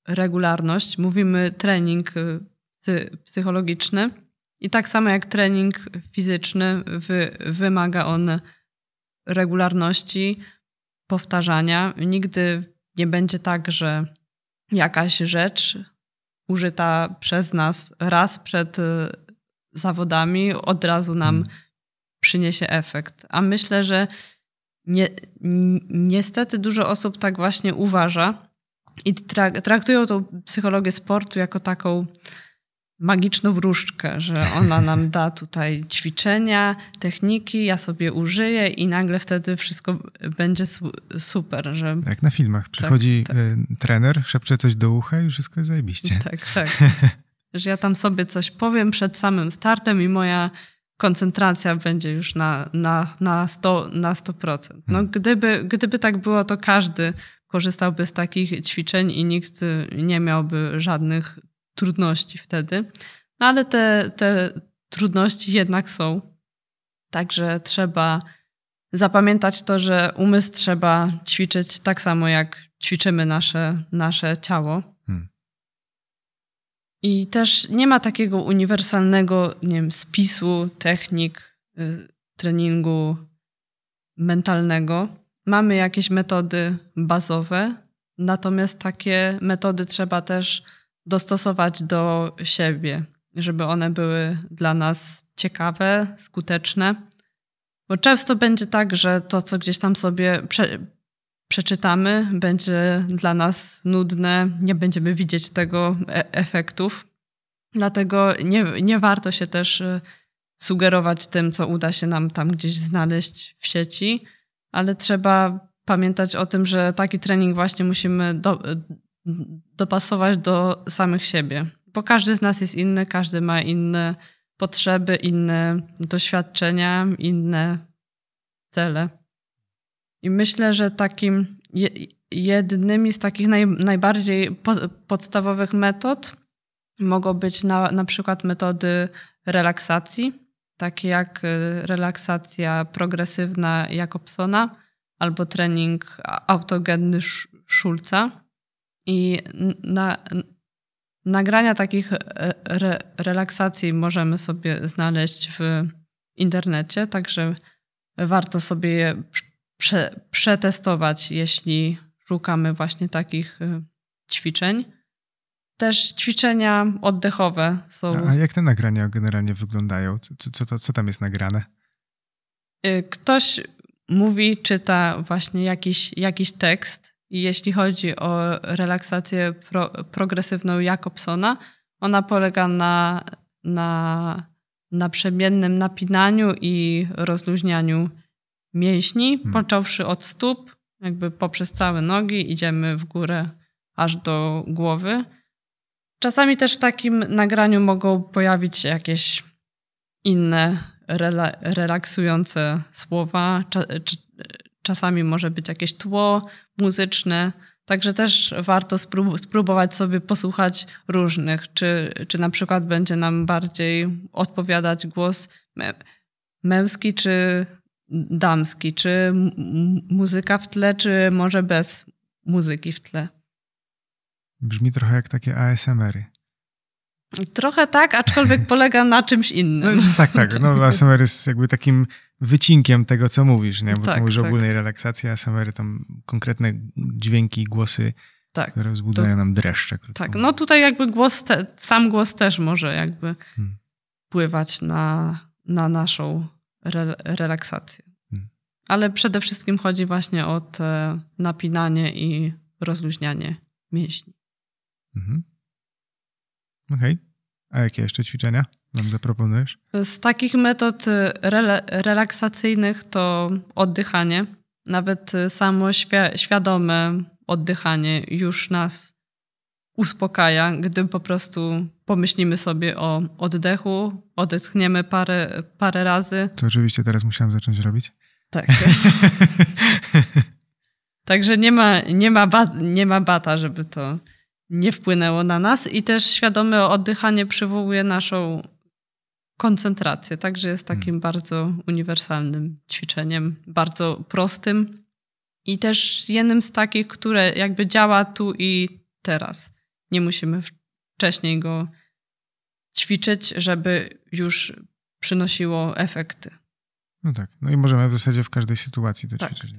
regularność. Mówimy trening y, psychologiczny i tak samo jak trening fizyczny wy, wymaga on regularności, powtarzania. Nigdy nie będzie tak, że jakaś rzecz użyta przez nas raz przed y, zawodami od razu nam hmm. przyniesie efekt. A myślę, że nie, niestety dużo osób tak właśnie uważa i traktują tą psychologię sportu jako taką magiczną wróżkę, że ona nam da tutaj ćwiczenia, techniki, ja sobie użyję i nagle wtedy wszystko będzie super. Że... Jak na filmach. Przychodzi tak, tak. trener, szepcze coś do ucha i wszystko jest zajebiście. Tak, tak. że ja tam sobie coś powiem przed samym startem i moja koncentracja będzie już na, na, na, 100, na 100%. No, hmm. gdyby, gdyby tak było, to każdy korzystałby z takich ćwiczeń i nikt nie miałby żadnych trudności wtedy. No ale te, te trudności jednak są. Także trzeba zapamiętać to, że umysł trzeba ćwiczyć tak samo, jak ćwiczymy nasze, nasze ciało. Hmm. I też nie ma takiego uniwersalnego nie wiem, spisu technik y, treningu mentalnego. Mamy jakieś metody bazowe, natomiast takie metody trzeba też dostosować do siebie, żeby one były dla nas ciekawe, skuteczne. Bo często będzie tak, że to, co gdzieś tam sobie prze, przeczytamy, będzie dla nas nudne, nie będziemy widzieć tego e efektów. Dlatego nie, nie warto się też e, sugerować tym, co uda się nam tam gdzieś znaleźć w sieci, ale trzeba pamiętać o tym, że taki trening właśnie musimy do, dopasować do samych siebie. Bo każdy z nas jest inny, każdy ma inne potrzeby, inne doświadczenia, inne cele. I myślę, że takim jednymi z takich naj, najbardziej po, podstawowych metod mogą być na, na przykład metody relaksacji, takie jak y, relaksacja progresywna Jakobsona albo trening autogenny Schulza. I na, nagrania takich re, relaksacji możemy sobie znaleźć w internecie, także warto sobie je prze, przetestować, jeśli szukamy właśnie takich y, ćwiczeń. Też ćwiczenia oddechowe są. A jak te nagrania generalnie wyglądają? Co, co, to, co tam jest nagrane? Y, ktoś mówi, czyta właśnie jakiś, jakiś tekst i jeśli chodzi o relaksację pro, progresywną Jakobsona, ona polega na, na, na przemiennym napinaniu i rozluźnianiu mięśni, hmm. począwszy od stóp, jakby poprzez całe nogi, idziemy w górę aż do głowy. Czasami też w takim nagraniu mogą pojawić się jakieś inne rela relaksujące słowa, czasami może być jakieś tło muzyczne. Także też warto spróbować sobie posłuchać różnych, czy, czy na przykład będzie nam bardziej odpowiadać głos męski czy damski, czy muzyka w tle, czy może bez muzyki w tle. Brzmi trochę jak takie ASMR-y. Trochę tak, aczkolwiek polega na czymś innym. No, tak, tak. No, ASMR jest jakby takim wycinkiem tego, co mówisz, nie? Bo tak, ty mówisz tak. ogólnej relaksacji, ASMR tam konkretne dźwięki, głosy, tak, które wzbudzają to, nam dreszcze. Tak, no tutaj jakby głos, te, sam głos też może jakby hmm. wpływać na, na naszą re, relaksację. Hmm. Ale przede wszystkim chodzi właśnie o te napinanie i rozluźnianie mięśni. Mhm. Okej. Okay. A jakie jeszcze ćwiczenia nam zaproponujesz? Z takich metod y, re relaksacyjnych to oddychanie. Nawet y, samo świadome oddychanie już nas uspokaja, gdy po prostu pomyślimy sobie o oddechu, odetchniemy parę, parę razy. To oczywiście teraz musiałam zacząć robić. Tak. Także nie ma, nie, ma bat, nie ma bata, żeby to nie wpłynęło na nas i też świadome oddychanie przywołuje naszą koncentrację, także jest takim hmm. bardzo uniwersalnym ćwiczeniem, bardzo prostym i też jednym z takich, które jakby działa tu i teraz. Nie musimy wcześniej go ćwiczyć, żeby już przynosiło efekty. No tak, no i możemy w zasadzie w każdej sytuacji to tak. ćwiczyć.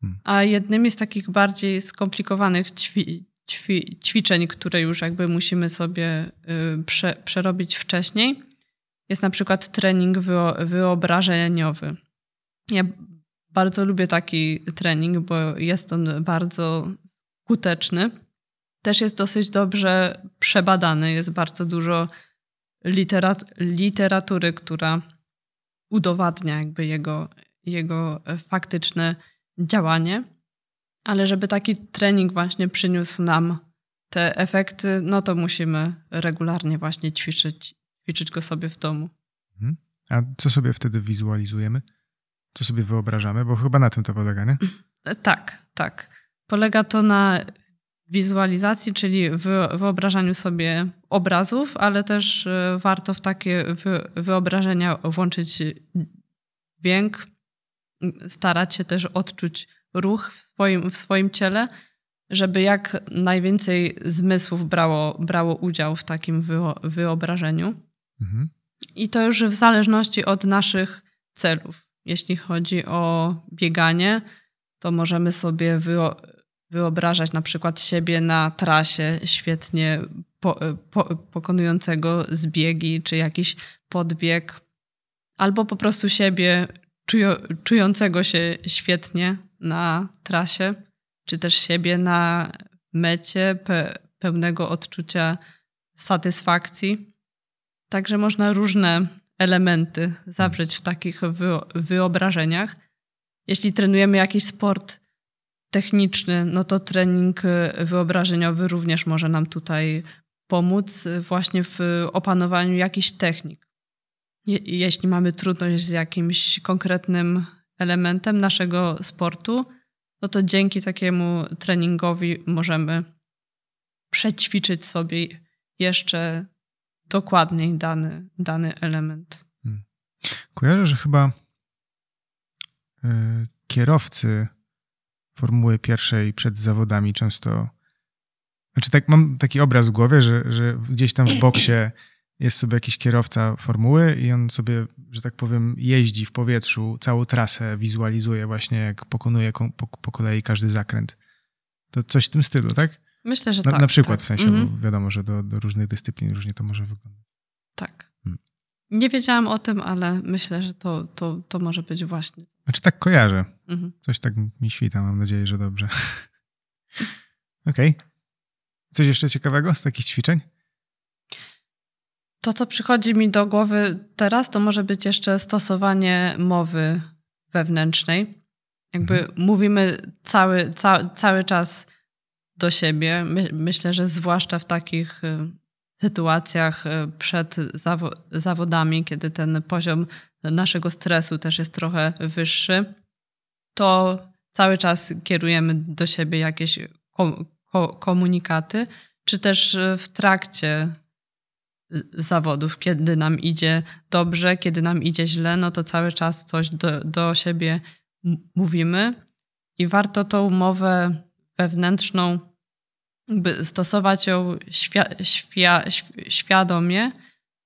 Hmm. A jednymi z takich bardziej skomplikowanych ćwi, ćwi, ćwiczeń, które już jakby musimy sobie y, prze, przerobić wcześniej, jest na przykład trening wyobrażeniowy. Ja bardzo lubię taki trening, bo jest on bardzo skuteczny. Też jest dosyć dobrze przebadany. Jest bardzo dużo literat literatury, która udowadnia jakby jego, jego faktyczne działanie. Ale żeby taki trening właśnie przyniósł nam te efekty, no to musimy regularnie właśnie ćwiczyć, ćwiczyć go sobie w domu. Mhm. A co sobie wtedy wizualizujemy? Co sobie wyobrażamy? Bo chyba na tym to polega, nie? Tak, tak. Polega to na wizualizacji, czyli wyobrażaniu sobie obrazów, ale też e, warto w takie wyobrażenia włączyć dźwięk, starać się też odczuć ruch w swoim, w swoim ciele, żeby jak najwięcej zmysłów brało, brało udział w takim wyobrażeniu. Mhm. I to już w zależności od naszych celów. Jeśli chodzi o bieganie, to możemy sobie wyobrażać na przykład siebie na trasie świetnie po, po, pokonującego zbiegi, czy jakiś podbieg, albo po prostu siebie czującego się świetnie na trasie, czy też siebie na mecie pe, pełnego odczucia satysfakcji. Także można różne elementy zawrzeć w takich wyobrażeniach. Jeśli trenujemy jakiś sport techniczny, no to trening wyobrażeniowy również może nam tutaj pomóc właśnie w opanowaniu jakichś technik. Je jeśli mamy trudność z jakimś konkretnym elementem naszego sportu, no to dzięki takiemu treningowi możemy przećwiczyć sobie jeszcze dokładniej dany, dany element. Hmm. Kojarzę, że chyba y, kierowcy Formuły pierwszej przed zawodami często. Znaczy, tak, mam taki obraz w głowie, że, że gdzieś tam w boksie jest sobie jakiś kierowca formuły i on sobie, że tak powiem, jeździ w powietrzu, całą trasę wizualizuje właśnie, jak pokonuje po, po kolei każdy zakręt. To coś w tym stylu, tak? Myślę, że na, tak. Na przykład, tak. w sensie, mm -hmm. wiadomo, że do, do, różnych dyscyplin różnie to może wyglądać. Tak. Hmm. Nie wiedziałam o tym, ale myślę, że to, to, to może być właśnie. Znaczy tak kojarzę. Mm -hmm. Coś tak mi świta, mam nadzieję, że dobrze. Okej. Okay. Coś jeszcze ciekawego z takich ćwiczeń? To, co przychodzi mi do głowy teraz, to może być jeszcze stosowanie mowy wewnętrznej. Jakby mhm. mówimy cały, ca, cały czas do siebie. My, myślę, że zwłaszcza w takich y, sytuacjach y, przed zawo zawodami, kiedy ten poziom naszego stresu też jest trochę wyższy, to cały czas kierujemy do siebie jakieś ko ko komunikaty, czy też y, w trakcie zawodów, kiedy nam idzie dobrze, kiedy nam idzie źle, no to cały czas coś do, do siebie mówimy i warto tą umowę wewnętrzną jakby stosować ją świ świ świadomie,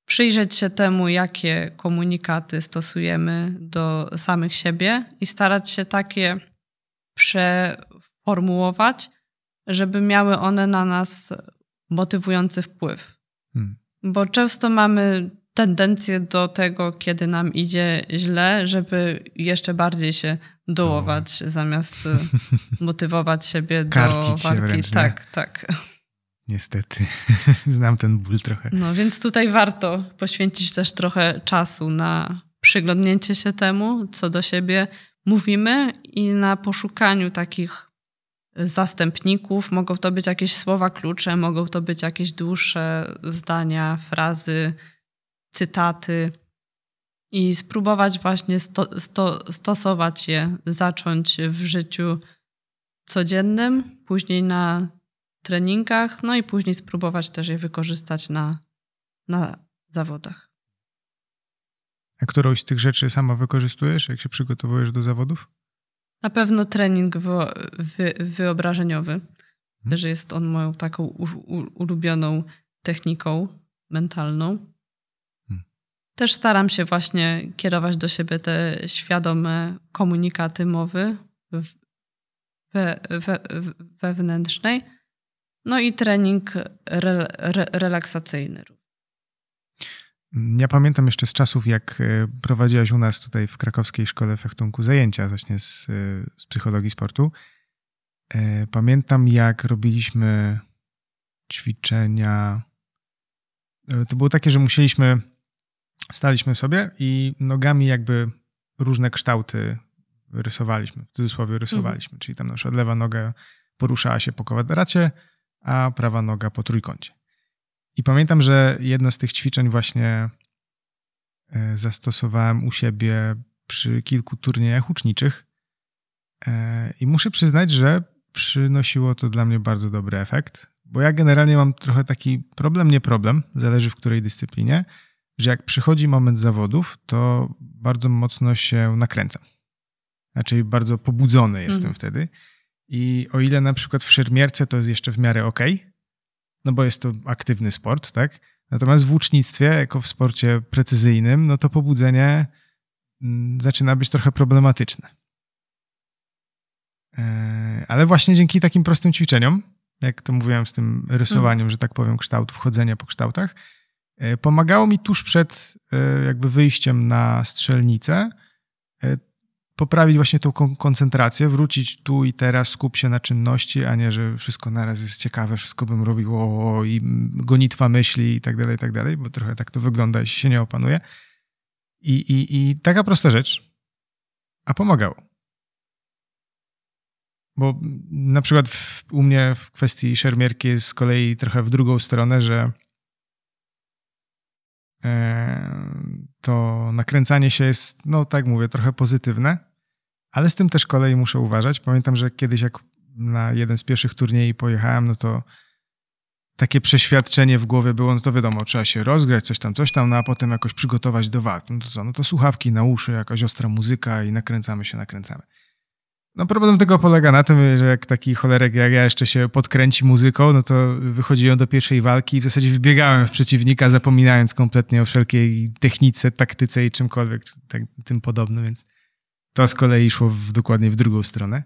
przyjrzeć się temu, jakie komunikaty stosujemy do samych siebie i starać się takie przeformułować, żeby miały one na nas motywujący wpływ. Hmm. Bo często mamy tendencję do tego, kiedy nam idzie źle, żeby jeszcze bardziej się dołować, no. zamiast e, motywować siebie Karcić do walki. Się wręcz, tak, tak. Niestety, znam ten ból trochę. No więc tutaj warto poświęcić też trochę czasu na przyglądnięcie się temu, co do siebie mówimy i na poszukaniu takich zastępników. Mogą to być jakieś słowa klucze, mogą to być jakieś dłuższe zdania, frazy, cytaty. I spróbować właśnie sto, sto, stosować je, zacząć w życiu codziennym, później na treningach, no i później spróbować też je wykorzystać na, na zawodach. A którąś z tych rzeczy sama wykorzystujesz, jak się przygotowujesz do zawodów? Na pewno trening wy, wy, wyobrażeniowy, hmm. że jest on moją taką ulubioną techniką mentalną. Też staram się właśnie kierować do siebie te świadome komunikaty mowy we, we, wewnętrznej. No i trening re, re, relaksacyjny. Ja pamiętam jeszcze z czasów, jak e, prowadziłaś u nas tutaj w krakowskiej szkole fechtunku zajęcia właśnie z, e, z psychologii sportu. E, pamiętam, jak robiliśmy ćwiczenia. To było takie, że musieliśmy, staliśmy sobie i nogami jakby różne kształty rysowaliśmy, w cudzysłowie rysowaliśmy. Mhm. Czyli tam na przykład lewa noga poruszała się po kwadracie, a prawa noga po trójkącie. I pamiętam, że jedno z tych ćwiczeń właśnie e, zastosowałem u siebie przy kilku turniejach uczniczych. E, I muszę przyznać, że przynosiło to dla mnie bardzo dobry efekt, bo ja generalnie mam trochę taki problem, nie problem, zależy w której dyscyplinie, że jak przychodzi moment zawodów, to bardzo mocno się nakręcam. Znaczy bardzo pobudzony jestem mm. wtedy. I o ile na przykład w szermierce to jest jeszcze w miarę ok, no bo jest to aktywny sport, tak? Natomiast w łucznictwie, jako w sporcie precyzyjnym, no to pobudzenie mm, zaczyna być trochę problematyczne. E, ale właśnie dzięki takim prostym ćwiczeniom, jak to mówiłem z tym rysowaniem, mm. że tak powiem, kształtów, chodzenia po kształtach, pomagało mi tuż przed e, jakby wyjściem na strzelnicę poprawić właśnie tą koncentrację, wrócić tu i teraz, skup się na czynności, a nie, że wszystko naraz jest ciekawe, wszystko bym robił o, i gonitwa myśli i tak dalej, i tak dalej, bo trochę tak to wygląda, jeśli się nie opanuje. I, i, i taka prosta rzecz, a pomagało. Bo na przykład w, u mnie w kwestii szermierki jest z kolei trochę w drugą stronę, że e, to nakręcanie się jest, no tak mówię, trochę pozytywne, ale z tym też kolei muszę uważać. Pamiętam, że kiedyś jak na jeden z pierwszych turniejów pojechałem, no to takie przeświadczenie w głowie było, no to wiadomo, trzeba się rozgrać, coś tam, coś tam, no a potem jakoś przygotować do walk. No to co, no to słuchawki na uszy, jakaś ostra muzyka i nakręcamy się, nakręcamy. No problem tego polega na tym, że jak taki cholerek jak ja jeszcze się podkręci muzyką, no to wychodziłem do pierwszej walki i w zasadzie wbiegałem w przeciwnika, zapominając kompletnie o wszelkiej technice, taktyce i czymkolwiek tak, tym podobnym, więc to z kolei szło w, dokładnie w drugą stronę.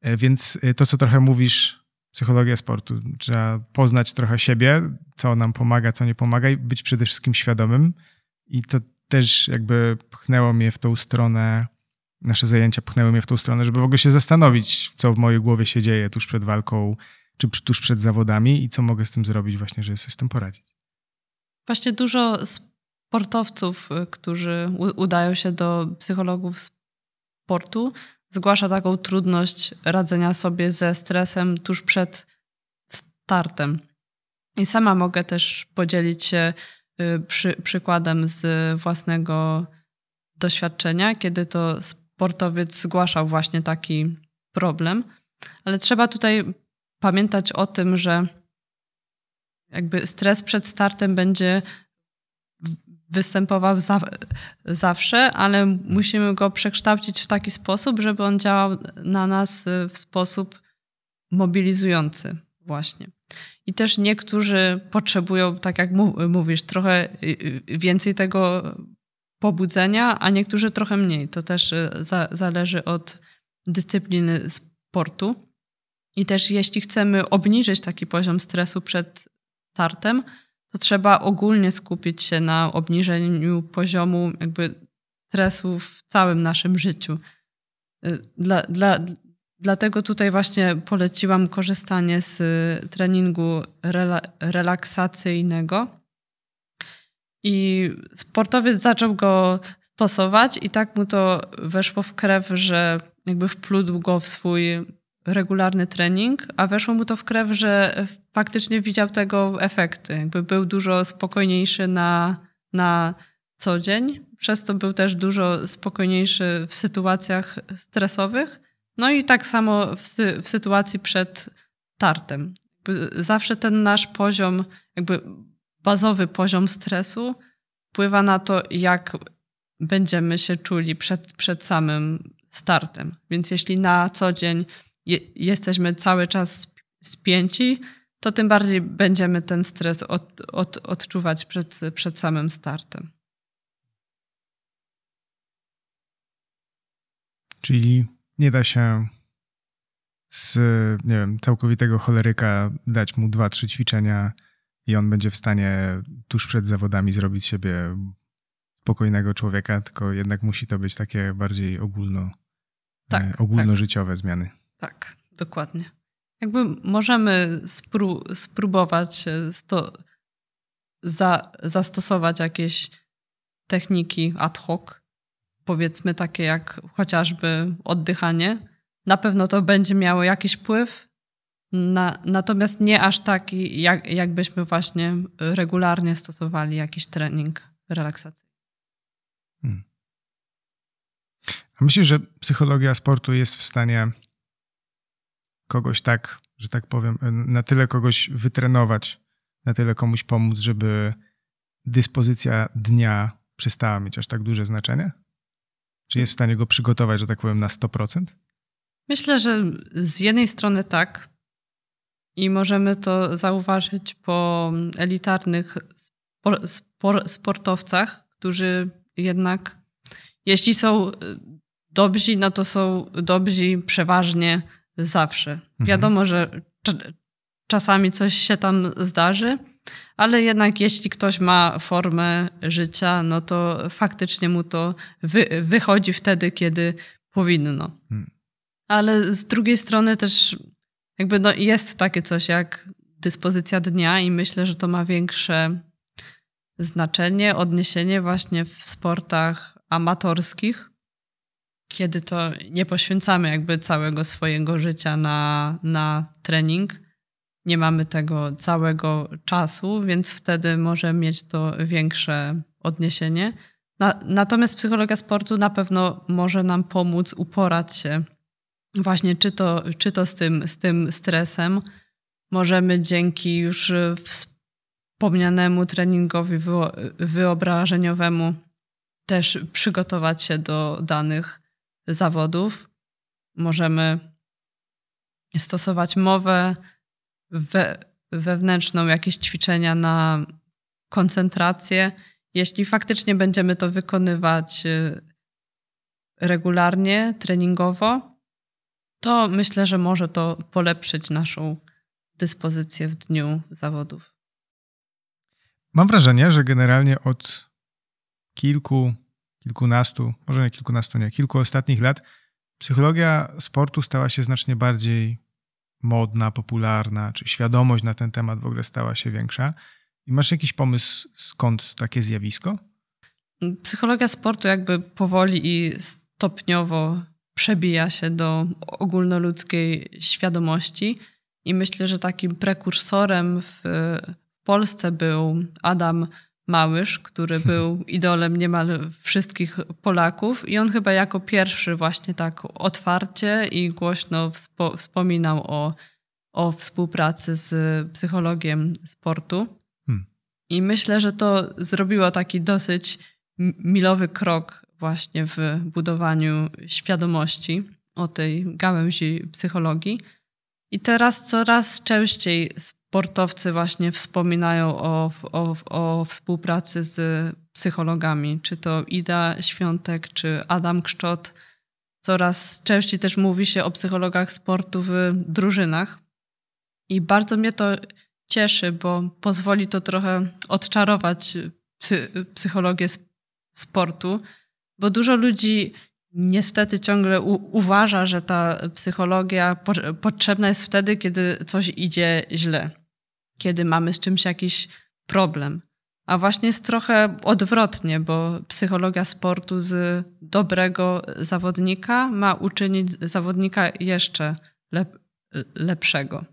E, więc e, to, co trochę mówisz, psychologia sportu, trzeba poznać trochę siebie, co nam pomaga, co nie pomaga i być przede wszystkim świadomym. I to też jakby pchnęło mnie w tą stronę, nasze zajęcia pchnęły mnie w tą stronę, żeby w ogóle się zastanowić, co w mojej głowie się dzieje tuż przed walką, czy tuż przed zawodami i co mogę z tym zrobić właśnie, żeby sobie z tym poradzić. Właśnie dużo sportowców, y, którzy udają się do psychologów sportu zgłasza taką trudność radzenia sobie ze stresem tuż przed startem. I sama mogę też podzielić się y, przy, przykładem z własnego doświadczenia, kiedy to sportowiec zgłaszał właśnie taki problem. Ale trzeba tutaj pamiętać o tym, że jakby stres przed startem będzie występował za, zawsze, ale musimy go przekształcić w taki sposób, żeby on działał na nas w sposób mobilizujący właśnie. I też niektórzy potrzebują, tak jak mówisz, trochę więcej tego pobudzenia, a niektórzy trochę mniej. To też y, za, zależy od dyscypliny sportu. I też jeśli chcemy obniżyć taki poziom stresu przed startem, to trzeba ogólnie skupić się na obniżeniu poziomu jakby stresu w całym naszym życiu. Y, dla, dla, dlatego tutaj właśnie poleciłam korzystanie z treningu rela, relaksacyjnego. I sportowiec zaczął go stosować i tak mu to weszło w krew, że jakby wplótł go w swój regularny trening, a weszło mu to w krew, że faktycznie widział tego efekty. Jakby był dużo spokojniejszy na, na co dzień, przez to był też dużo spokojniejszy w sytuacjach stresowych. No i tak samo w, w sytuacji przed tartem. Zawsze ten nasz poziom, jakby bazowy poziom stresu wpływa na to, jak będziemy się czuli przed, przed samym startem. Więc jeśli na co dzień je, jesteśmy cały czas spięci, to tym bardziej będziemy ten stres od, od, odczuwać przed, przed samym startem. Czyli nie da się z, nie wiem, całkowitego choleryka dać mu dwa, trzy ćwiczenia i on będzie w stanie tuż przed zawodami zrobić siebie spokojnego człowieka, tylko jednak musi to być takie bardziej ogólno, tak, e, ogólnożyciowe tak. zmiany. Tak, dokładnie. Jakby możemy spró spróbować sto za zastosować jakieś techniki ad hoc, powiedzmy takie jak chociażby oddychanie. Na pewno to będzie miało jakiś wpływ, na, natomiast nie aż taki, jak, jakbyśmy właśnie regularnie stosowali jakiś trening relaksacyjny. Hmm. A myślisz, że psychologia sportu jest w stanie kogoś tak, że tak powiem, na tyle kogoś wytrenować, na tyle komuś pomóc, żeby dyspozycja dnia przestała mieć aż tak duże znaczenie? Czy jest w stanie go przygotować, że tak powiem, na 100%? Myślę, że z jednej strony tak. I możemy to zauważyć po elitarnych spor, spor, sportowcach, którzy jednak, jeśli są dobrzy, no to są dobrzy przeważnie zawsze. Mhm. Wiadomo, że czasami coś się tam zdarzy, ale jednak jeśli ktoś ma formę życia, no to faktycznie mu to wy, wychodzi wtedy, kiedy powinno. Hmm. Ale z drugiej strony też jakby no jest takie coś jak dyspozycja dnia i myślę, że to ma większe znaczenie, odniesienie właśnie w sportach amatorskich, kiedy to nie poświęcamy jakby całego swojego życia na, na trening, nie mamy tego całego czasu, więc wtedy może mieć to większe odniesienie. Na, natomiast psychologia sportu na pewno może nam pomóc uporać się właśnie czy to, czy to z, tym, z tym stresem. Możemy dzięki już wspomnianemu treningowi wyobrażeniowemu też przygotować się do danych zawodów. Możemy stosować mowę, we, wewnętrzną, jakieś ćwiczenia na koncentrację. Jeśli faktycznie będziemy to wykonywać y, regularnie, treningowo, to myślę, że może to polepszyć naszą dyspozycję w dniu zawodów. Mam wrażenie, że generalnie od kilku, kilkunastu, może nie kilkunastu, nie, kilku ostatnich lat psychologia sportu stała się znacznie bardziej modna, popularna, czy świadomość na ten temat w ogóle stała się większa. I masz jakiś pomysł, skąd takie zjawisko? Psychologia sportu jakby powoli i stopniowo przebija się do ogólnoludzkiej świadomości. I myślę, że takim prekursorem w Polsce był Adam Małysz, który był idolem niemal wszystkich Polaków i on chyba jako pierwszy właśnie tak otwarcie i głośno wspo wspominał o, o współpracy z psychologiem sportu. Hmm. I myślę, że to zrobiło taki dosyć milowy krok właśnie w budowaniu świadomości o tej gałęzi psychologii. I teraz coraz częściej sportowcy właśnie wspominają o, o, o współpracy z psychologami, czy to Ida Świątek, czy Adam Kszczot. Coraz częściej też mówi się o psychologach sportu w drużynach. I bardzo mnie to cieszy, bo pozwoli to trochę odczarować psy, psychologię sportu, bo dużo ludzi niestety ciągle u, uważa, że ta psychologia po, potrzebna jest wtedy, kiedy coś idzie źle kiedy mamy z czymś jakiś problem. A właśnie jest trochę odwrotnie, bo psychologia sportu z dobrego zawodnika ma uczynić zawodnika jeszcze lep lepszego.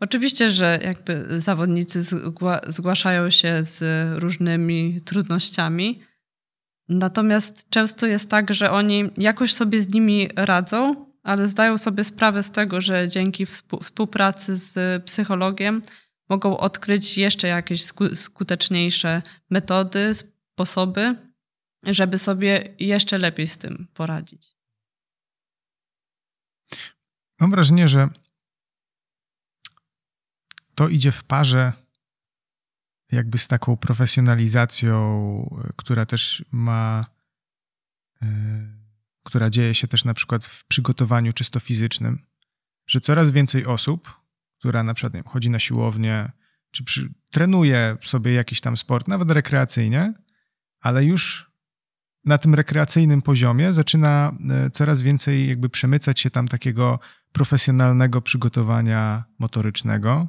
Oczywiście, że jakby zawodnicy zgłaszają się z różnymi trudnościami, natomiast często jest tak, że oni jakoś sobie z nimi radzą, ale zdają sobie sprawę z tego, że dzięki współpracy z psychologiem mogą odkryć jeszcze jakieś skuteczniejsze metody, sposoby, żeby sobie jeszcze lepiej z tym poradzić. Mam wrażenie, że to idzie w parze jakby z taką profesjonalizacją, która też ma, yy, która dzieje się też na przykład w przygotowaniu czysto fizycznym, że coraz więcej osób, która na przykład wiem, chodzi na siłownię, czy przy, trenuje sobie jakiś tam sport, nawet rekreacyjnie, ale już na tym rekreacyjnym poziomie zaczyna e, coraz więcej jakby przemycać się tam takiego profesjonalnego przygotowania motorycznego,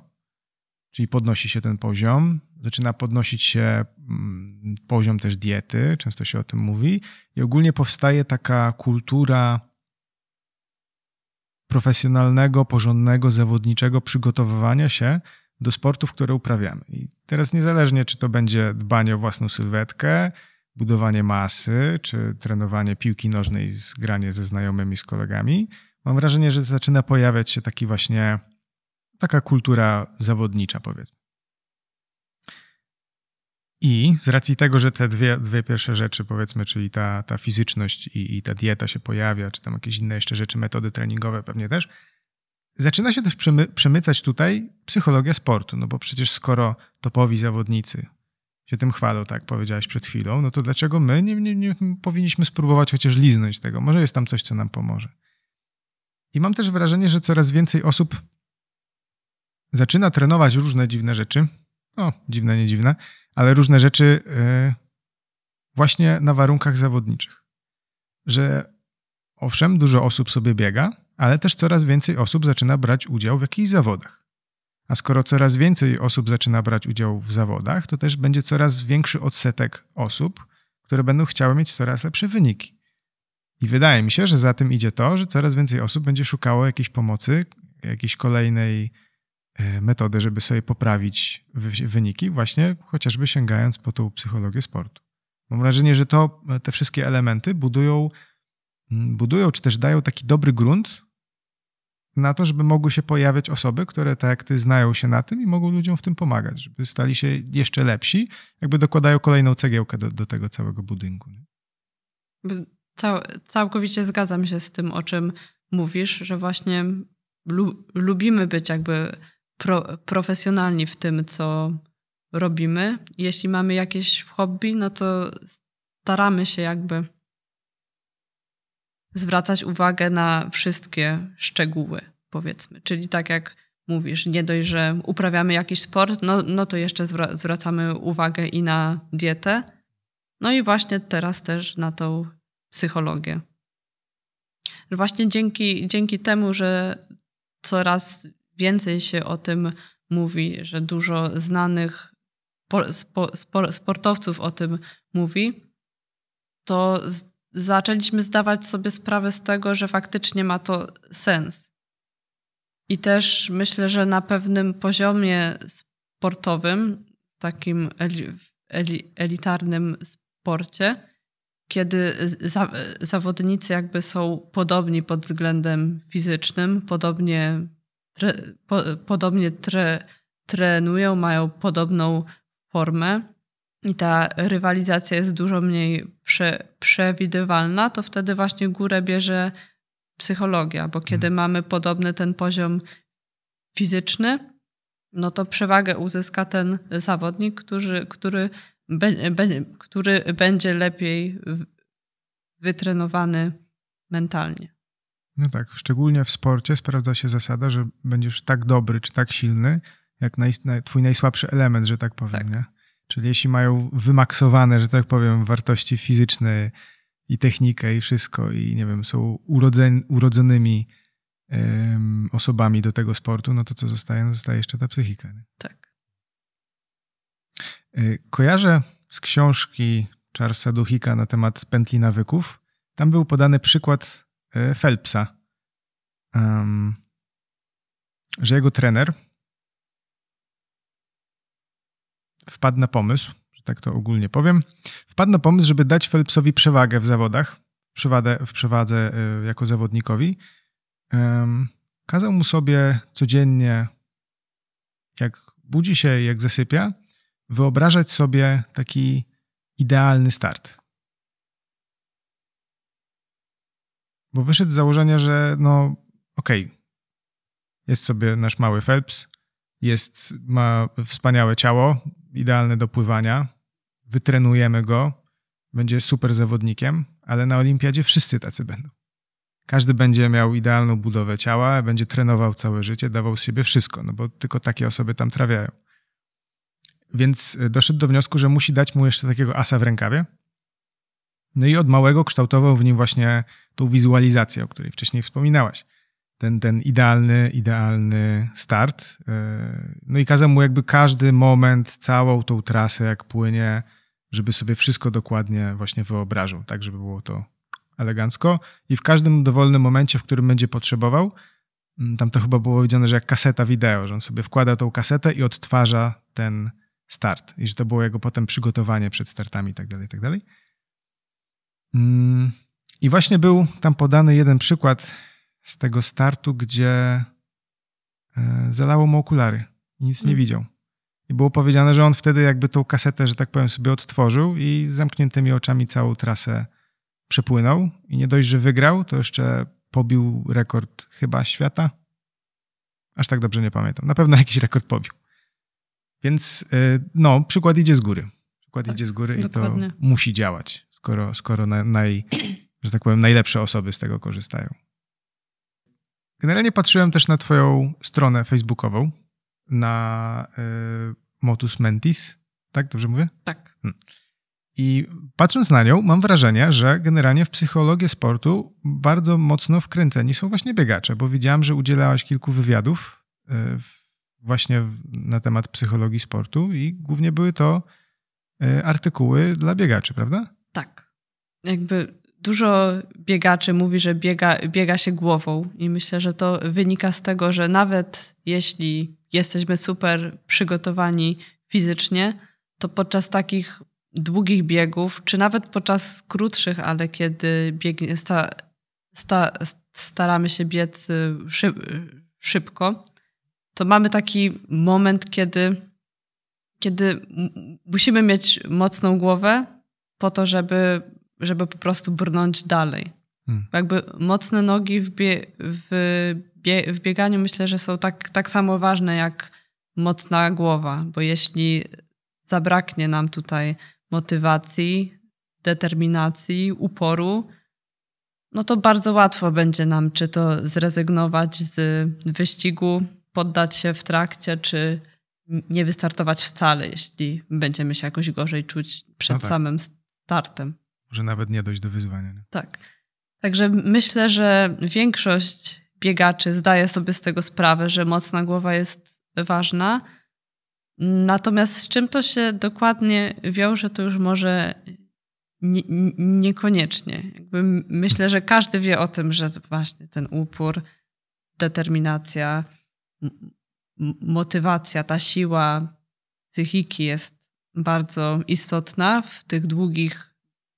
czyli podnosi się ten poziom, zaczyna podnosić się mm, poziom też diety, często się o tym mówi, i ogólnie powstaje taka kultura profesjonalnego, porządnego, zawodniczego przygotowywania się do sportów, które uprawiamy. I teraz niezależnie, czy to będzie dbanie o własną sylwetkę, budowanie masy, czy trenowanie piłki nożnej, granie ze znajomymi, z kolegami, mam wrażenie, że zaczyna pojawiać się taki właśnie taka kultura zawodnicza, powiedzmy. I z racji tego, że te dwie, dwie pierwsze rzeczy, powiedzmy, czyli ta, ta fizyczność i, i ta dieta się pojawia, czy tam jakieś inne jeszcze rzeczy, metody treningowe pewnie też, zaczyna się też przemy, przemycać tutaj psychologia sportu, no bo przecież skoro topowi zawodnicy się tym chwalą, tak powiedziałeś przed chwilą, no to dlaczego my nie, nie, nie powinniśmy spróbować chociaż liznąć tego? Może jest tam coś, co nam pomoże. I mam też wrażenie, że coraz więcej osób zaczyna trenować różne dziwne rzeczy. O, dziwne, nie dziwne, ale różne rzeczy yy, właśnie na warunkach zawodniczych. Że owszem, dużo osób sobie biega, ale też coraz więcej osób zaczyna brać udział w jakichś zawodach. A skoro coraz więcej osób zaczyna brać udział w zawodach, to też będzie coraz większy odsetek osób, które będą chciały mieć coraz lepsze wyniki. I wydaje mi się, że za tym idzie to, że coraz więcej osób będzie szukało jakiejś pomocy, jakiejś kolejnej metody, żeby sobie poprawić wyniki, właśnie chociażby sięgając po tą psychologię sportu. Mam wrażenie, że to, te wszystkie elementy budują, mm, budują czy też dają taki dobry grunt na to, żeby mogły się pojawiać osoby, które tak jak ty znają się na tym i mogą ludziom w tym pomagać, żeby stali się jeszcze lepsi, jakby dokładają kolejną cegiełkę do, do tego całego budynku. Cał, całkowicie zgadzam się z tym, o czym mówisz, że właśnie lu, lubimy być jakby pro, profesjonalni w tym, co robimy. Jeśli mamy jakieś hobby, no to staramy się jakby zwracać uwagę na wszystkie szczegóły, powiedzmy. Czyli tak jak mówisz, nie dość, że uprawiamy jakiś sport, no, no to jeszcze zwracamy uwagę i na dietę. No i właśnie teraz też na tą psychologię. Właśnie dzięki, dzięki temu, że coraz więcej się o tym mówi, że dużo znanych sportowców o tym mówi, to zaczęliśmy zdawać sobie sprawę z tego, że faktycznie ma to sens. I też myślę, że na pewnym poziomie sportowym, takim elitarnym sporcie, kiedy za, zawodnicy jakby są podobni pod względem fizycznym, podobnie, tre, po, podobnie tre, trenują, mają podobną formę, i ta rywalizacja jest dużo mniej prze, przewidywalna, to wtedy właśnie górę bierze psychologia, bo kiedy hmm. mamy podobny ten poziom fizyczny, no to przewagę uzyska ten zawodnik, który, który, be, be, który będzie lepiej wytrenowany mentalnie. No tak, szczególnie w sporcie sprawdza się zasada, że będziesz tak dobry czy tak silny, jak naj, twój najsłabszy element, że tak powiem. Tak. Czyli jeśli mają wymaksowane, że tak powiem, wartości fizyczne i technikę i wszystko i nie wiem, są urodzen, urodzonymi um, osobami do tego sportu, no to co zostaje? No zostaje jeszcze ta psychika. Nie? Tak. E, kojarzę z książki Charlesa Duchika na temat pętli nawyków. Tam był podany przykład Phelpsa. Um, że jego trener wpadł na pomysł, że tak to ogólnie powiem, wpadł na pomysł, żeby dać Phelpsowi przewagę w zawodach, przewadę, w przewadze y, jako zawodnikowi. Kazał mu sobie codziennie, jak budzi się, jak zasypia, wyobrażać sobie taki idealny start. Bo wyszedł z założenia, że no okej, okay, jest sobie nasz mały Phelps, jest, ma wspaniałe ciało, idealne do pływania, wytrenujemy go, będzie super zawodnikiem, ale na olimpiadzie wszyscy tacy będą. Każdy będzie miał idealną budowę ciała, będzie trenował całe życie, dawał z siebie wszystko, no bo tylko takie osoby tam trafiają. Więc e, doszedł do wniosku, że musi dać mu jeszcze takiego asa w rękawie. No i od małego kształtował w nim właśnie tą wizualizację, o której wcześniej wspominałaś. Ten, ten idealny, idealny start. E, no i kazał mu jakby każdy moment, całą tą trasę, jak płynie, żeby sobie wszystko dokładnie właśnie wyobrażał, tak żeby było to elegancko. I w każdym dowolnym momencie, w którym będzie potrzebował, mm, tam to chyba było widziane, że jak kaseta wideo, że on sobie wkłada tą kasetę i odtwarza ten start. I że to było jego potem przygotowanie przed startami i tak dalej, i. Mm, I właśnie był tam podany jeden przykład z tego startu, gdzie e, zalało mu okulary i nic nie mm. widział. I było powiedziane, że on wtedy jakby tą kasetę, że tak powiem, sobie odtworzył i z zamkniętymi oczami całą trasę przepłynął. I nie dość, że wygrał, to jeszcze pobił rekord chyba świata. Aż tak dobrze nie pamiętam. Na pewno jakiś rekord pobił. Więc y, no, przykład idzie z góry. Przykład tak, idzie z góry dokładnie. i to musi działać, skoro, skoro na, naj, że tak powiem, najlepsze osoby z tego korzystają. Generalnie patrzyłem też na Twoją stronę facebookową, na y, Motus Mentis. Tak, dobrze mówię? Tak. Hmm. I patrząc na nią, mam wrażenie, że generalnie w psychologię sportu bardzo mocno wkręceni są właśnie biegacze, bo widziałam, że udzielałaś kilku wywiadów y, właśnie na temat psychologii sportu i głównie były to y, artykuły dla biegaczy, prawda? Tak. Jakby dużo biegaczy mówi, że biega, biega się głową, i myślę, że to wynika z tego, że nawet jeśli jesteśmy super przygotowani fizycznie, to podczas takich długich biegów, czy nawet podczas krótszych, ale kiedy biegnie, sta, sta, staramy się biec y, szyb, szybko, to mamy taki moment, kiedy, kiedy musimy mieć mocną głowę po to, żeby żeby po prostu brnąć dalej. Hmm. Jakby mocne nogi w, bie, w, bie, w bieganiu myślę, że są tak, tak samo ważne jak mocna głowa, bo jeśli zabraknie nam tutaj motywacji, determinacji, uporu, no to bardzo łatwo będzie nam czy to zrezygnować z wyścigu, poddać się w trakcie, czy nie wystartować wcale, jeśli będziemy się jakoś gorzej czuć przed no tak. samym startem. Może nawet nie dojść do wyzwania. Nie? Tak. Także myślę, że większość biegaczy zdaje sobie z tego sprawę, że mocna głowa jest ważna. Natomiast z czym to się dokładnie wiąże, to już może nie, niekoniecznie. Jakby myślę, że każdy wie o tym, że właśnie ten upór, determinacja, motywacja, ta siła psychiki jest bardzo istotna w tych długich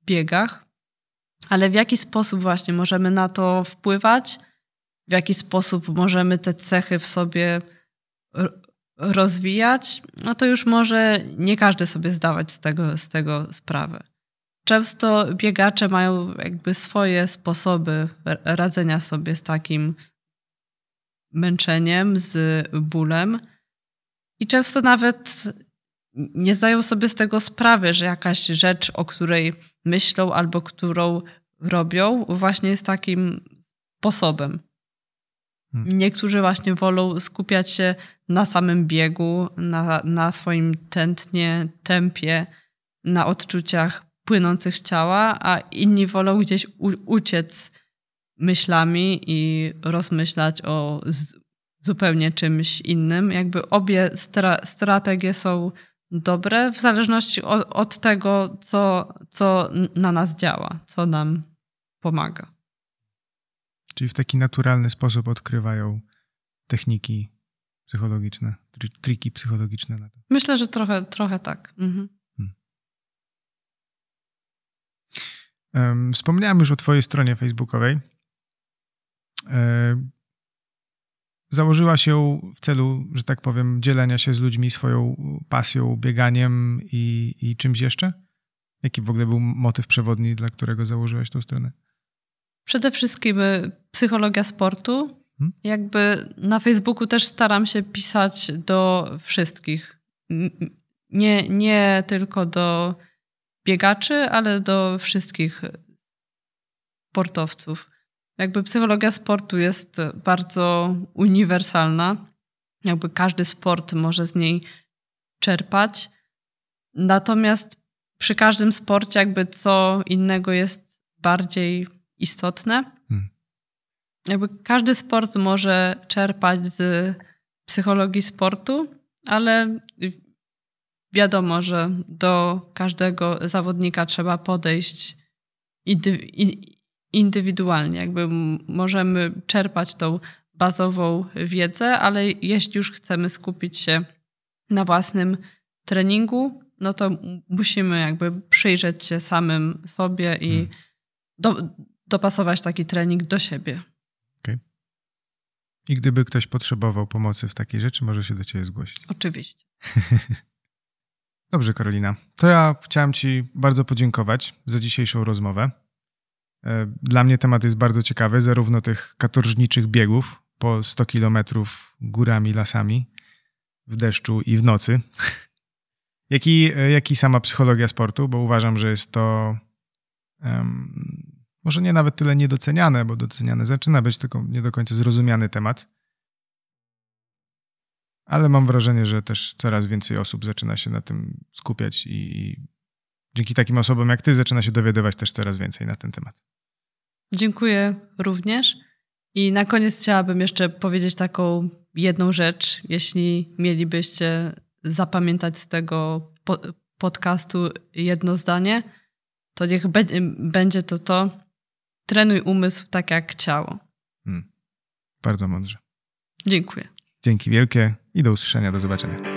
biegach, ale w jaki sposób właśnie możemy na to wpływać, w jaki sposób możemy te cechy w sobie rozwijać, no to już może nie każdy sobie zdawać z tego, z tego sprawę. Często biegacze mają jakby swoje sposoby radzenia sobie z takim męczeniem, z bólem. I często nawet nie zdają sobie z tego sprawy, że jakaś rzecz, o której myślą albo którą robią, właśnie jest takim sposobem. Hmm. Niektórzy właśnie wolą skupiać się na samym biegu, na, na swoim tętnie, tempie, na odczuciach płynących z ciała, a inni wolą gdzieś u, uciec myślami i rozmyślać o z, zupełnie czymś innym. Jakby obie stra strategie są dobre w zależności od, od tego, co, co na nas działa, co nam pomaga. Czyli w taki naturalny sposób odkrywają techniki psychologiczne, triki psychologiczne na to. Myślę, że trochę, trochę tak. Mhm. Hmm. Wspomniałem już o Twojej stronie facebookowej. Założyła się w celu, że tak powiem, dzielenia się z ludźmi swoją pasją, bieganiem i, i czymś jeszcze? Jaki w ogóle był motyw przewodni, dla którego założyłaś tą stronę? Przede wszystkim y, psychologia sportu. Hmm? Jakby na Facebooku też staram się pisać do wszystkich. Nie, nie tylko do biegaczy, ale do wszystkich sportowców. Jakby psychologia sportu jest bardzo uniwersalna. Jakby każdy sport może z niej czerpać. Natomiast przy każdym sporcie jakby co innego jest bardziej istotne. Hmm. Jakby każdy sport może czerpać z psychologii sportu, ale wiadomo, że do każdego zawodnika trzeba podejść indywidualnie. Jakby możemy czerpać tą bazową wiedzę, ale jeśli już chcemy skupić się na własnym treningu, no to musimy jakby przyjrzeć się samym sobie i hmm. do, dopasować taki trening do siebie. Okay. I gdyby ktoś potrzebował pomocy w takiej rzeczy, może się do Ciebie zgłosić. Oczywiście. Dobrze, Karolina. To ja chciałem Ci bardzo podziękować za dzisiejszą rozmowę. E, dla mnie temat jest bardzo ciekawy, zarówno tych katorżniczych biegów po 100 kilometrów górami, lasami, w deszczu i w nocy, jak i, e, jak i sama psychologia sportu, bo uważam, że jest to um, może nie nawet tyle niedoceniane, bo doceniane zaczyna być tylko nie do końca zrozumiany temat. Ale mam wrażenie, że też coraz więcej osób zaczyna się na tym skupiać i dzięki takim osobom jak ty zaczyna się dowiadywać też coraz więcej na ten temat. Dziękuję również. I na koniec chciałabym jeszcze powiedzieć taką jedną rzecz. Jeśli mielibyście zapamiętać z tego podcastu jedno zdanie, to niech będzie to to, Trenuj umysł tak jak ciało. Hmm. Bardzo mądrze. Dziękuję. Dzięki wielkie i do usłyszenia, do zobaczenia.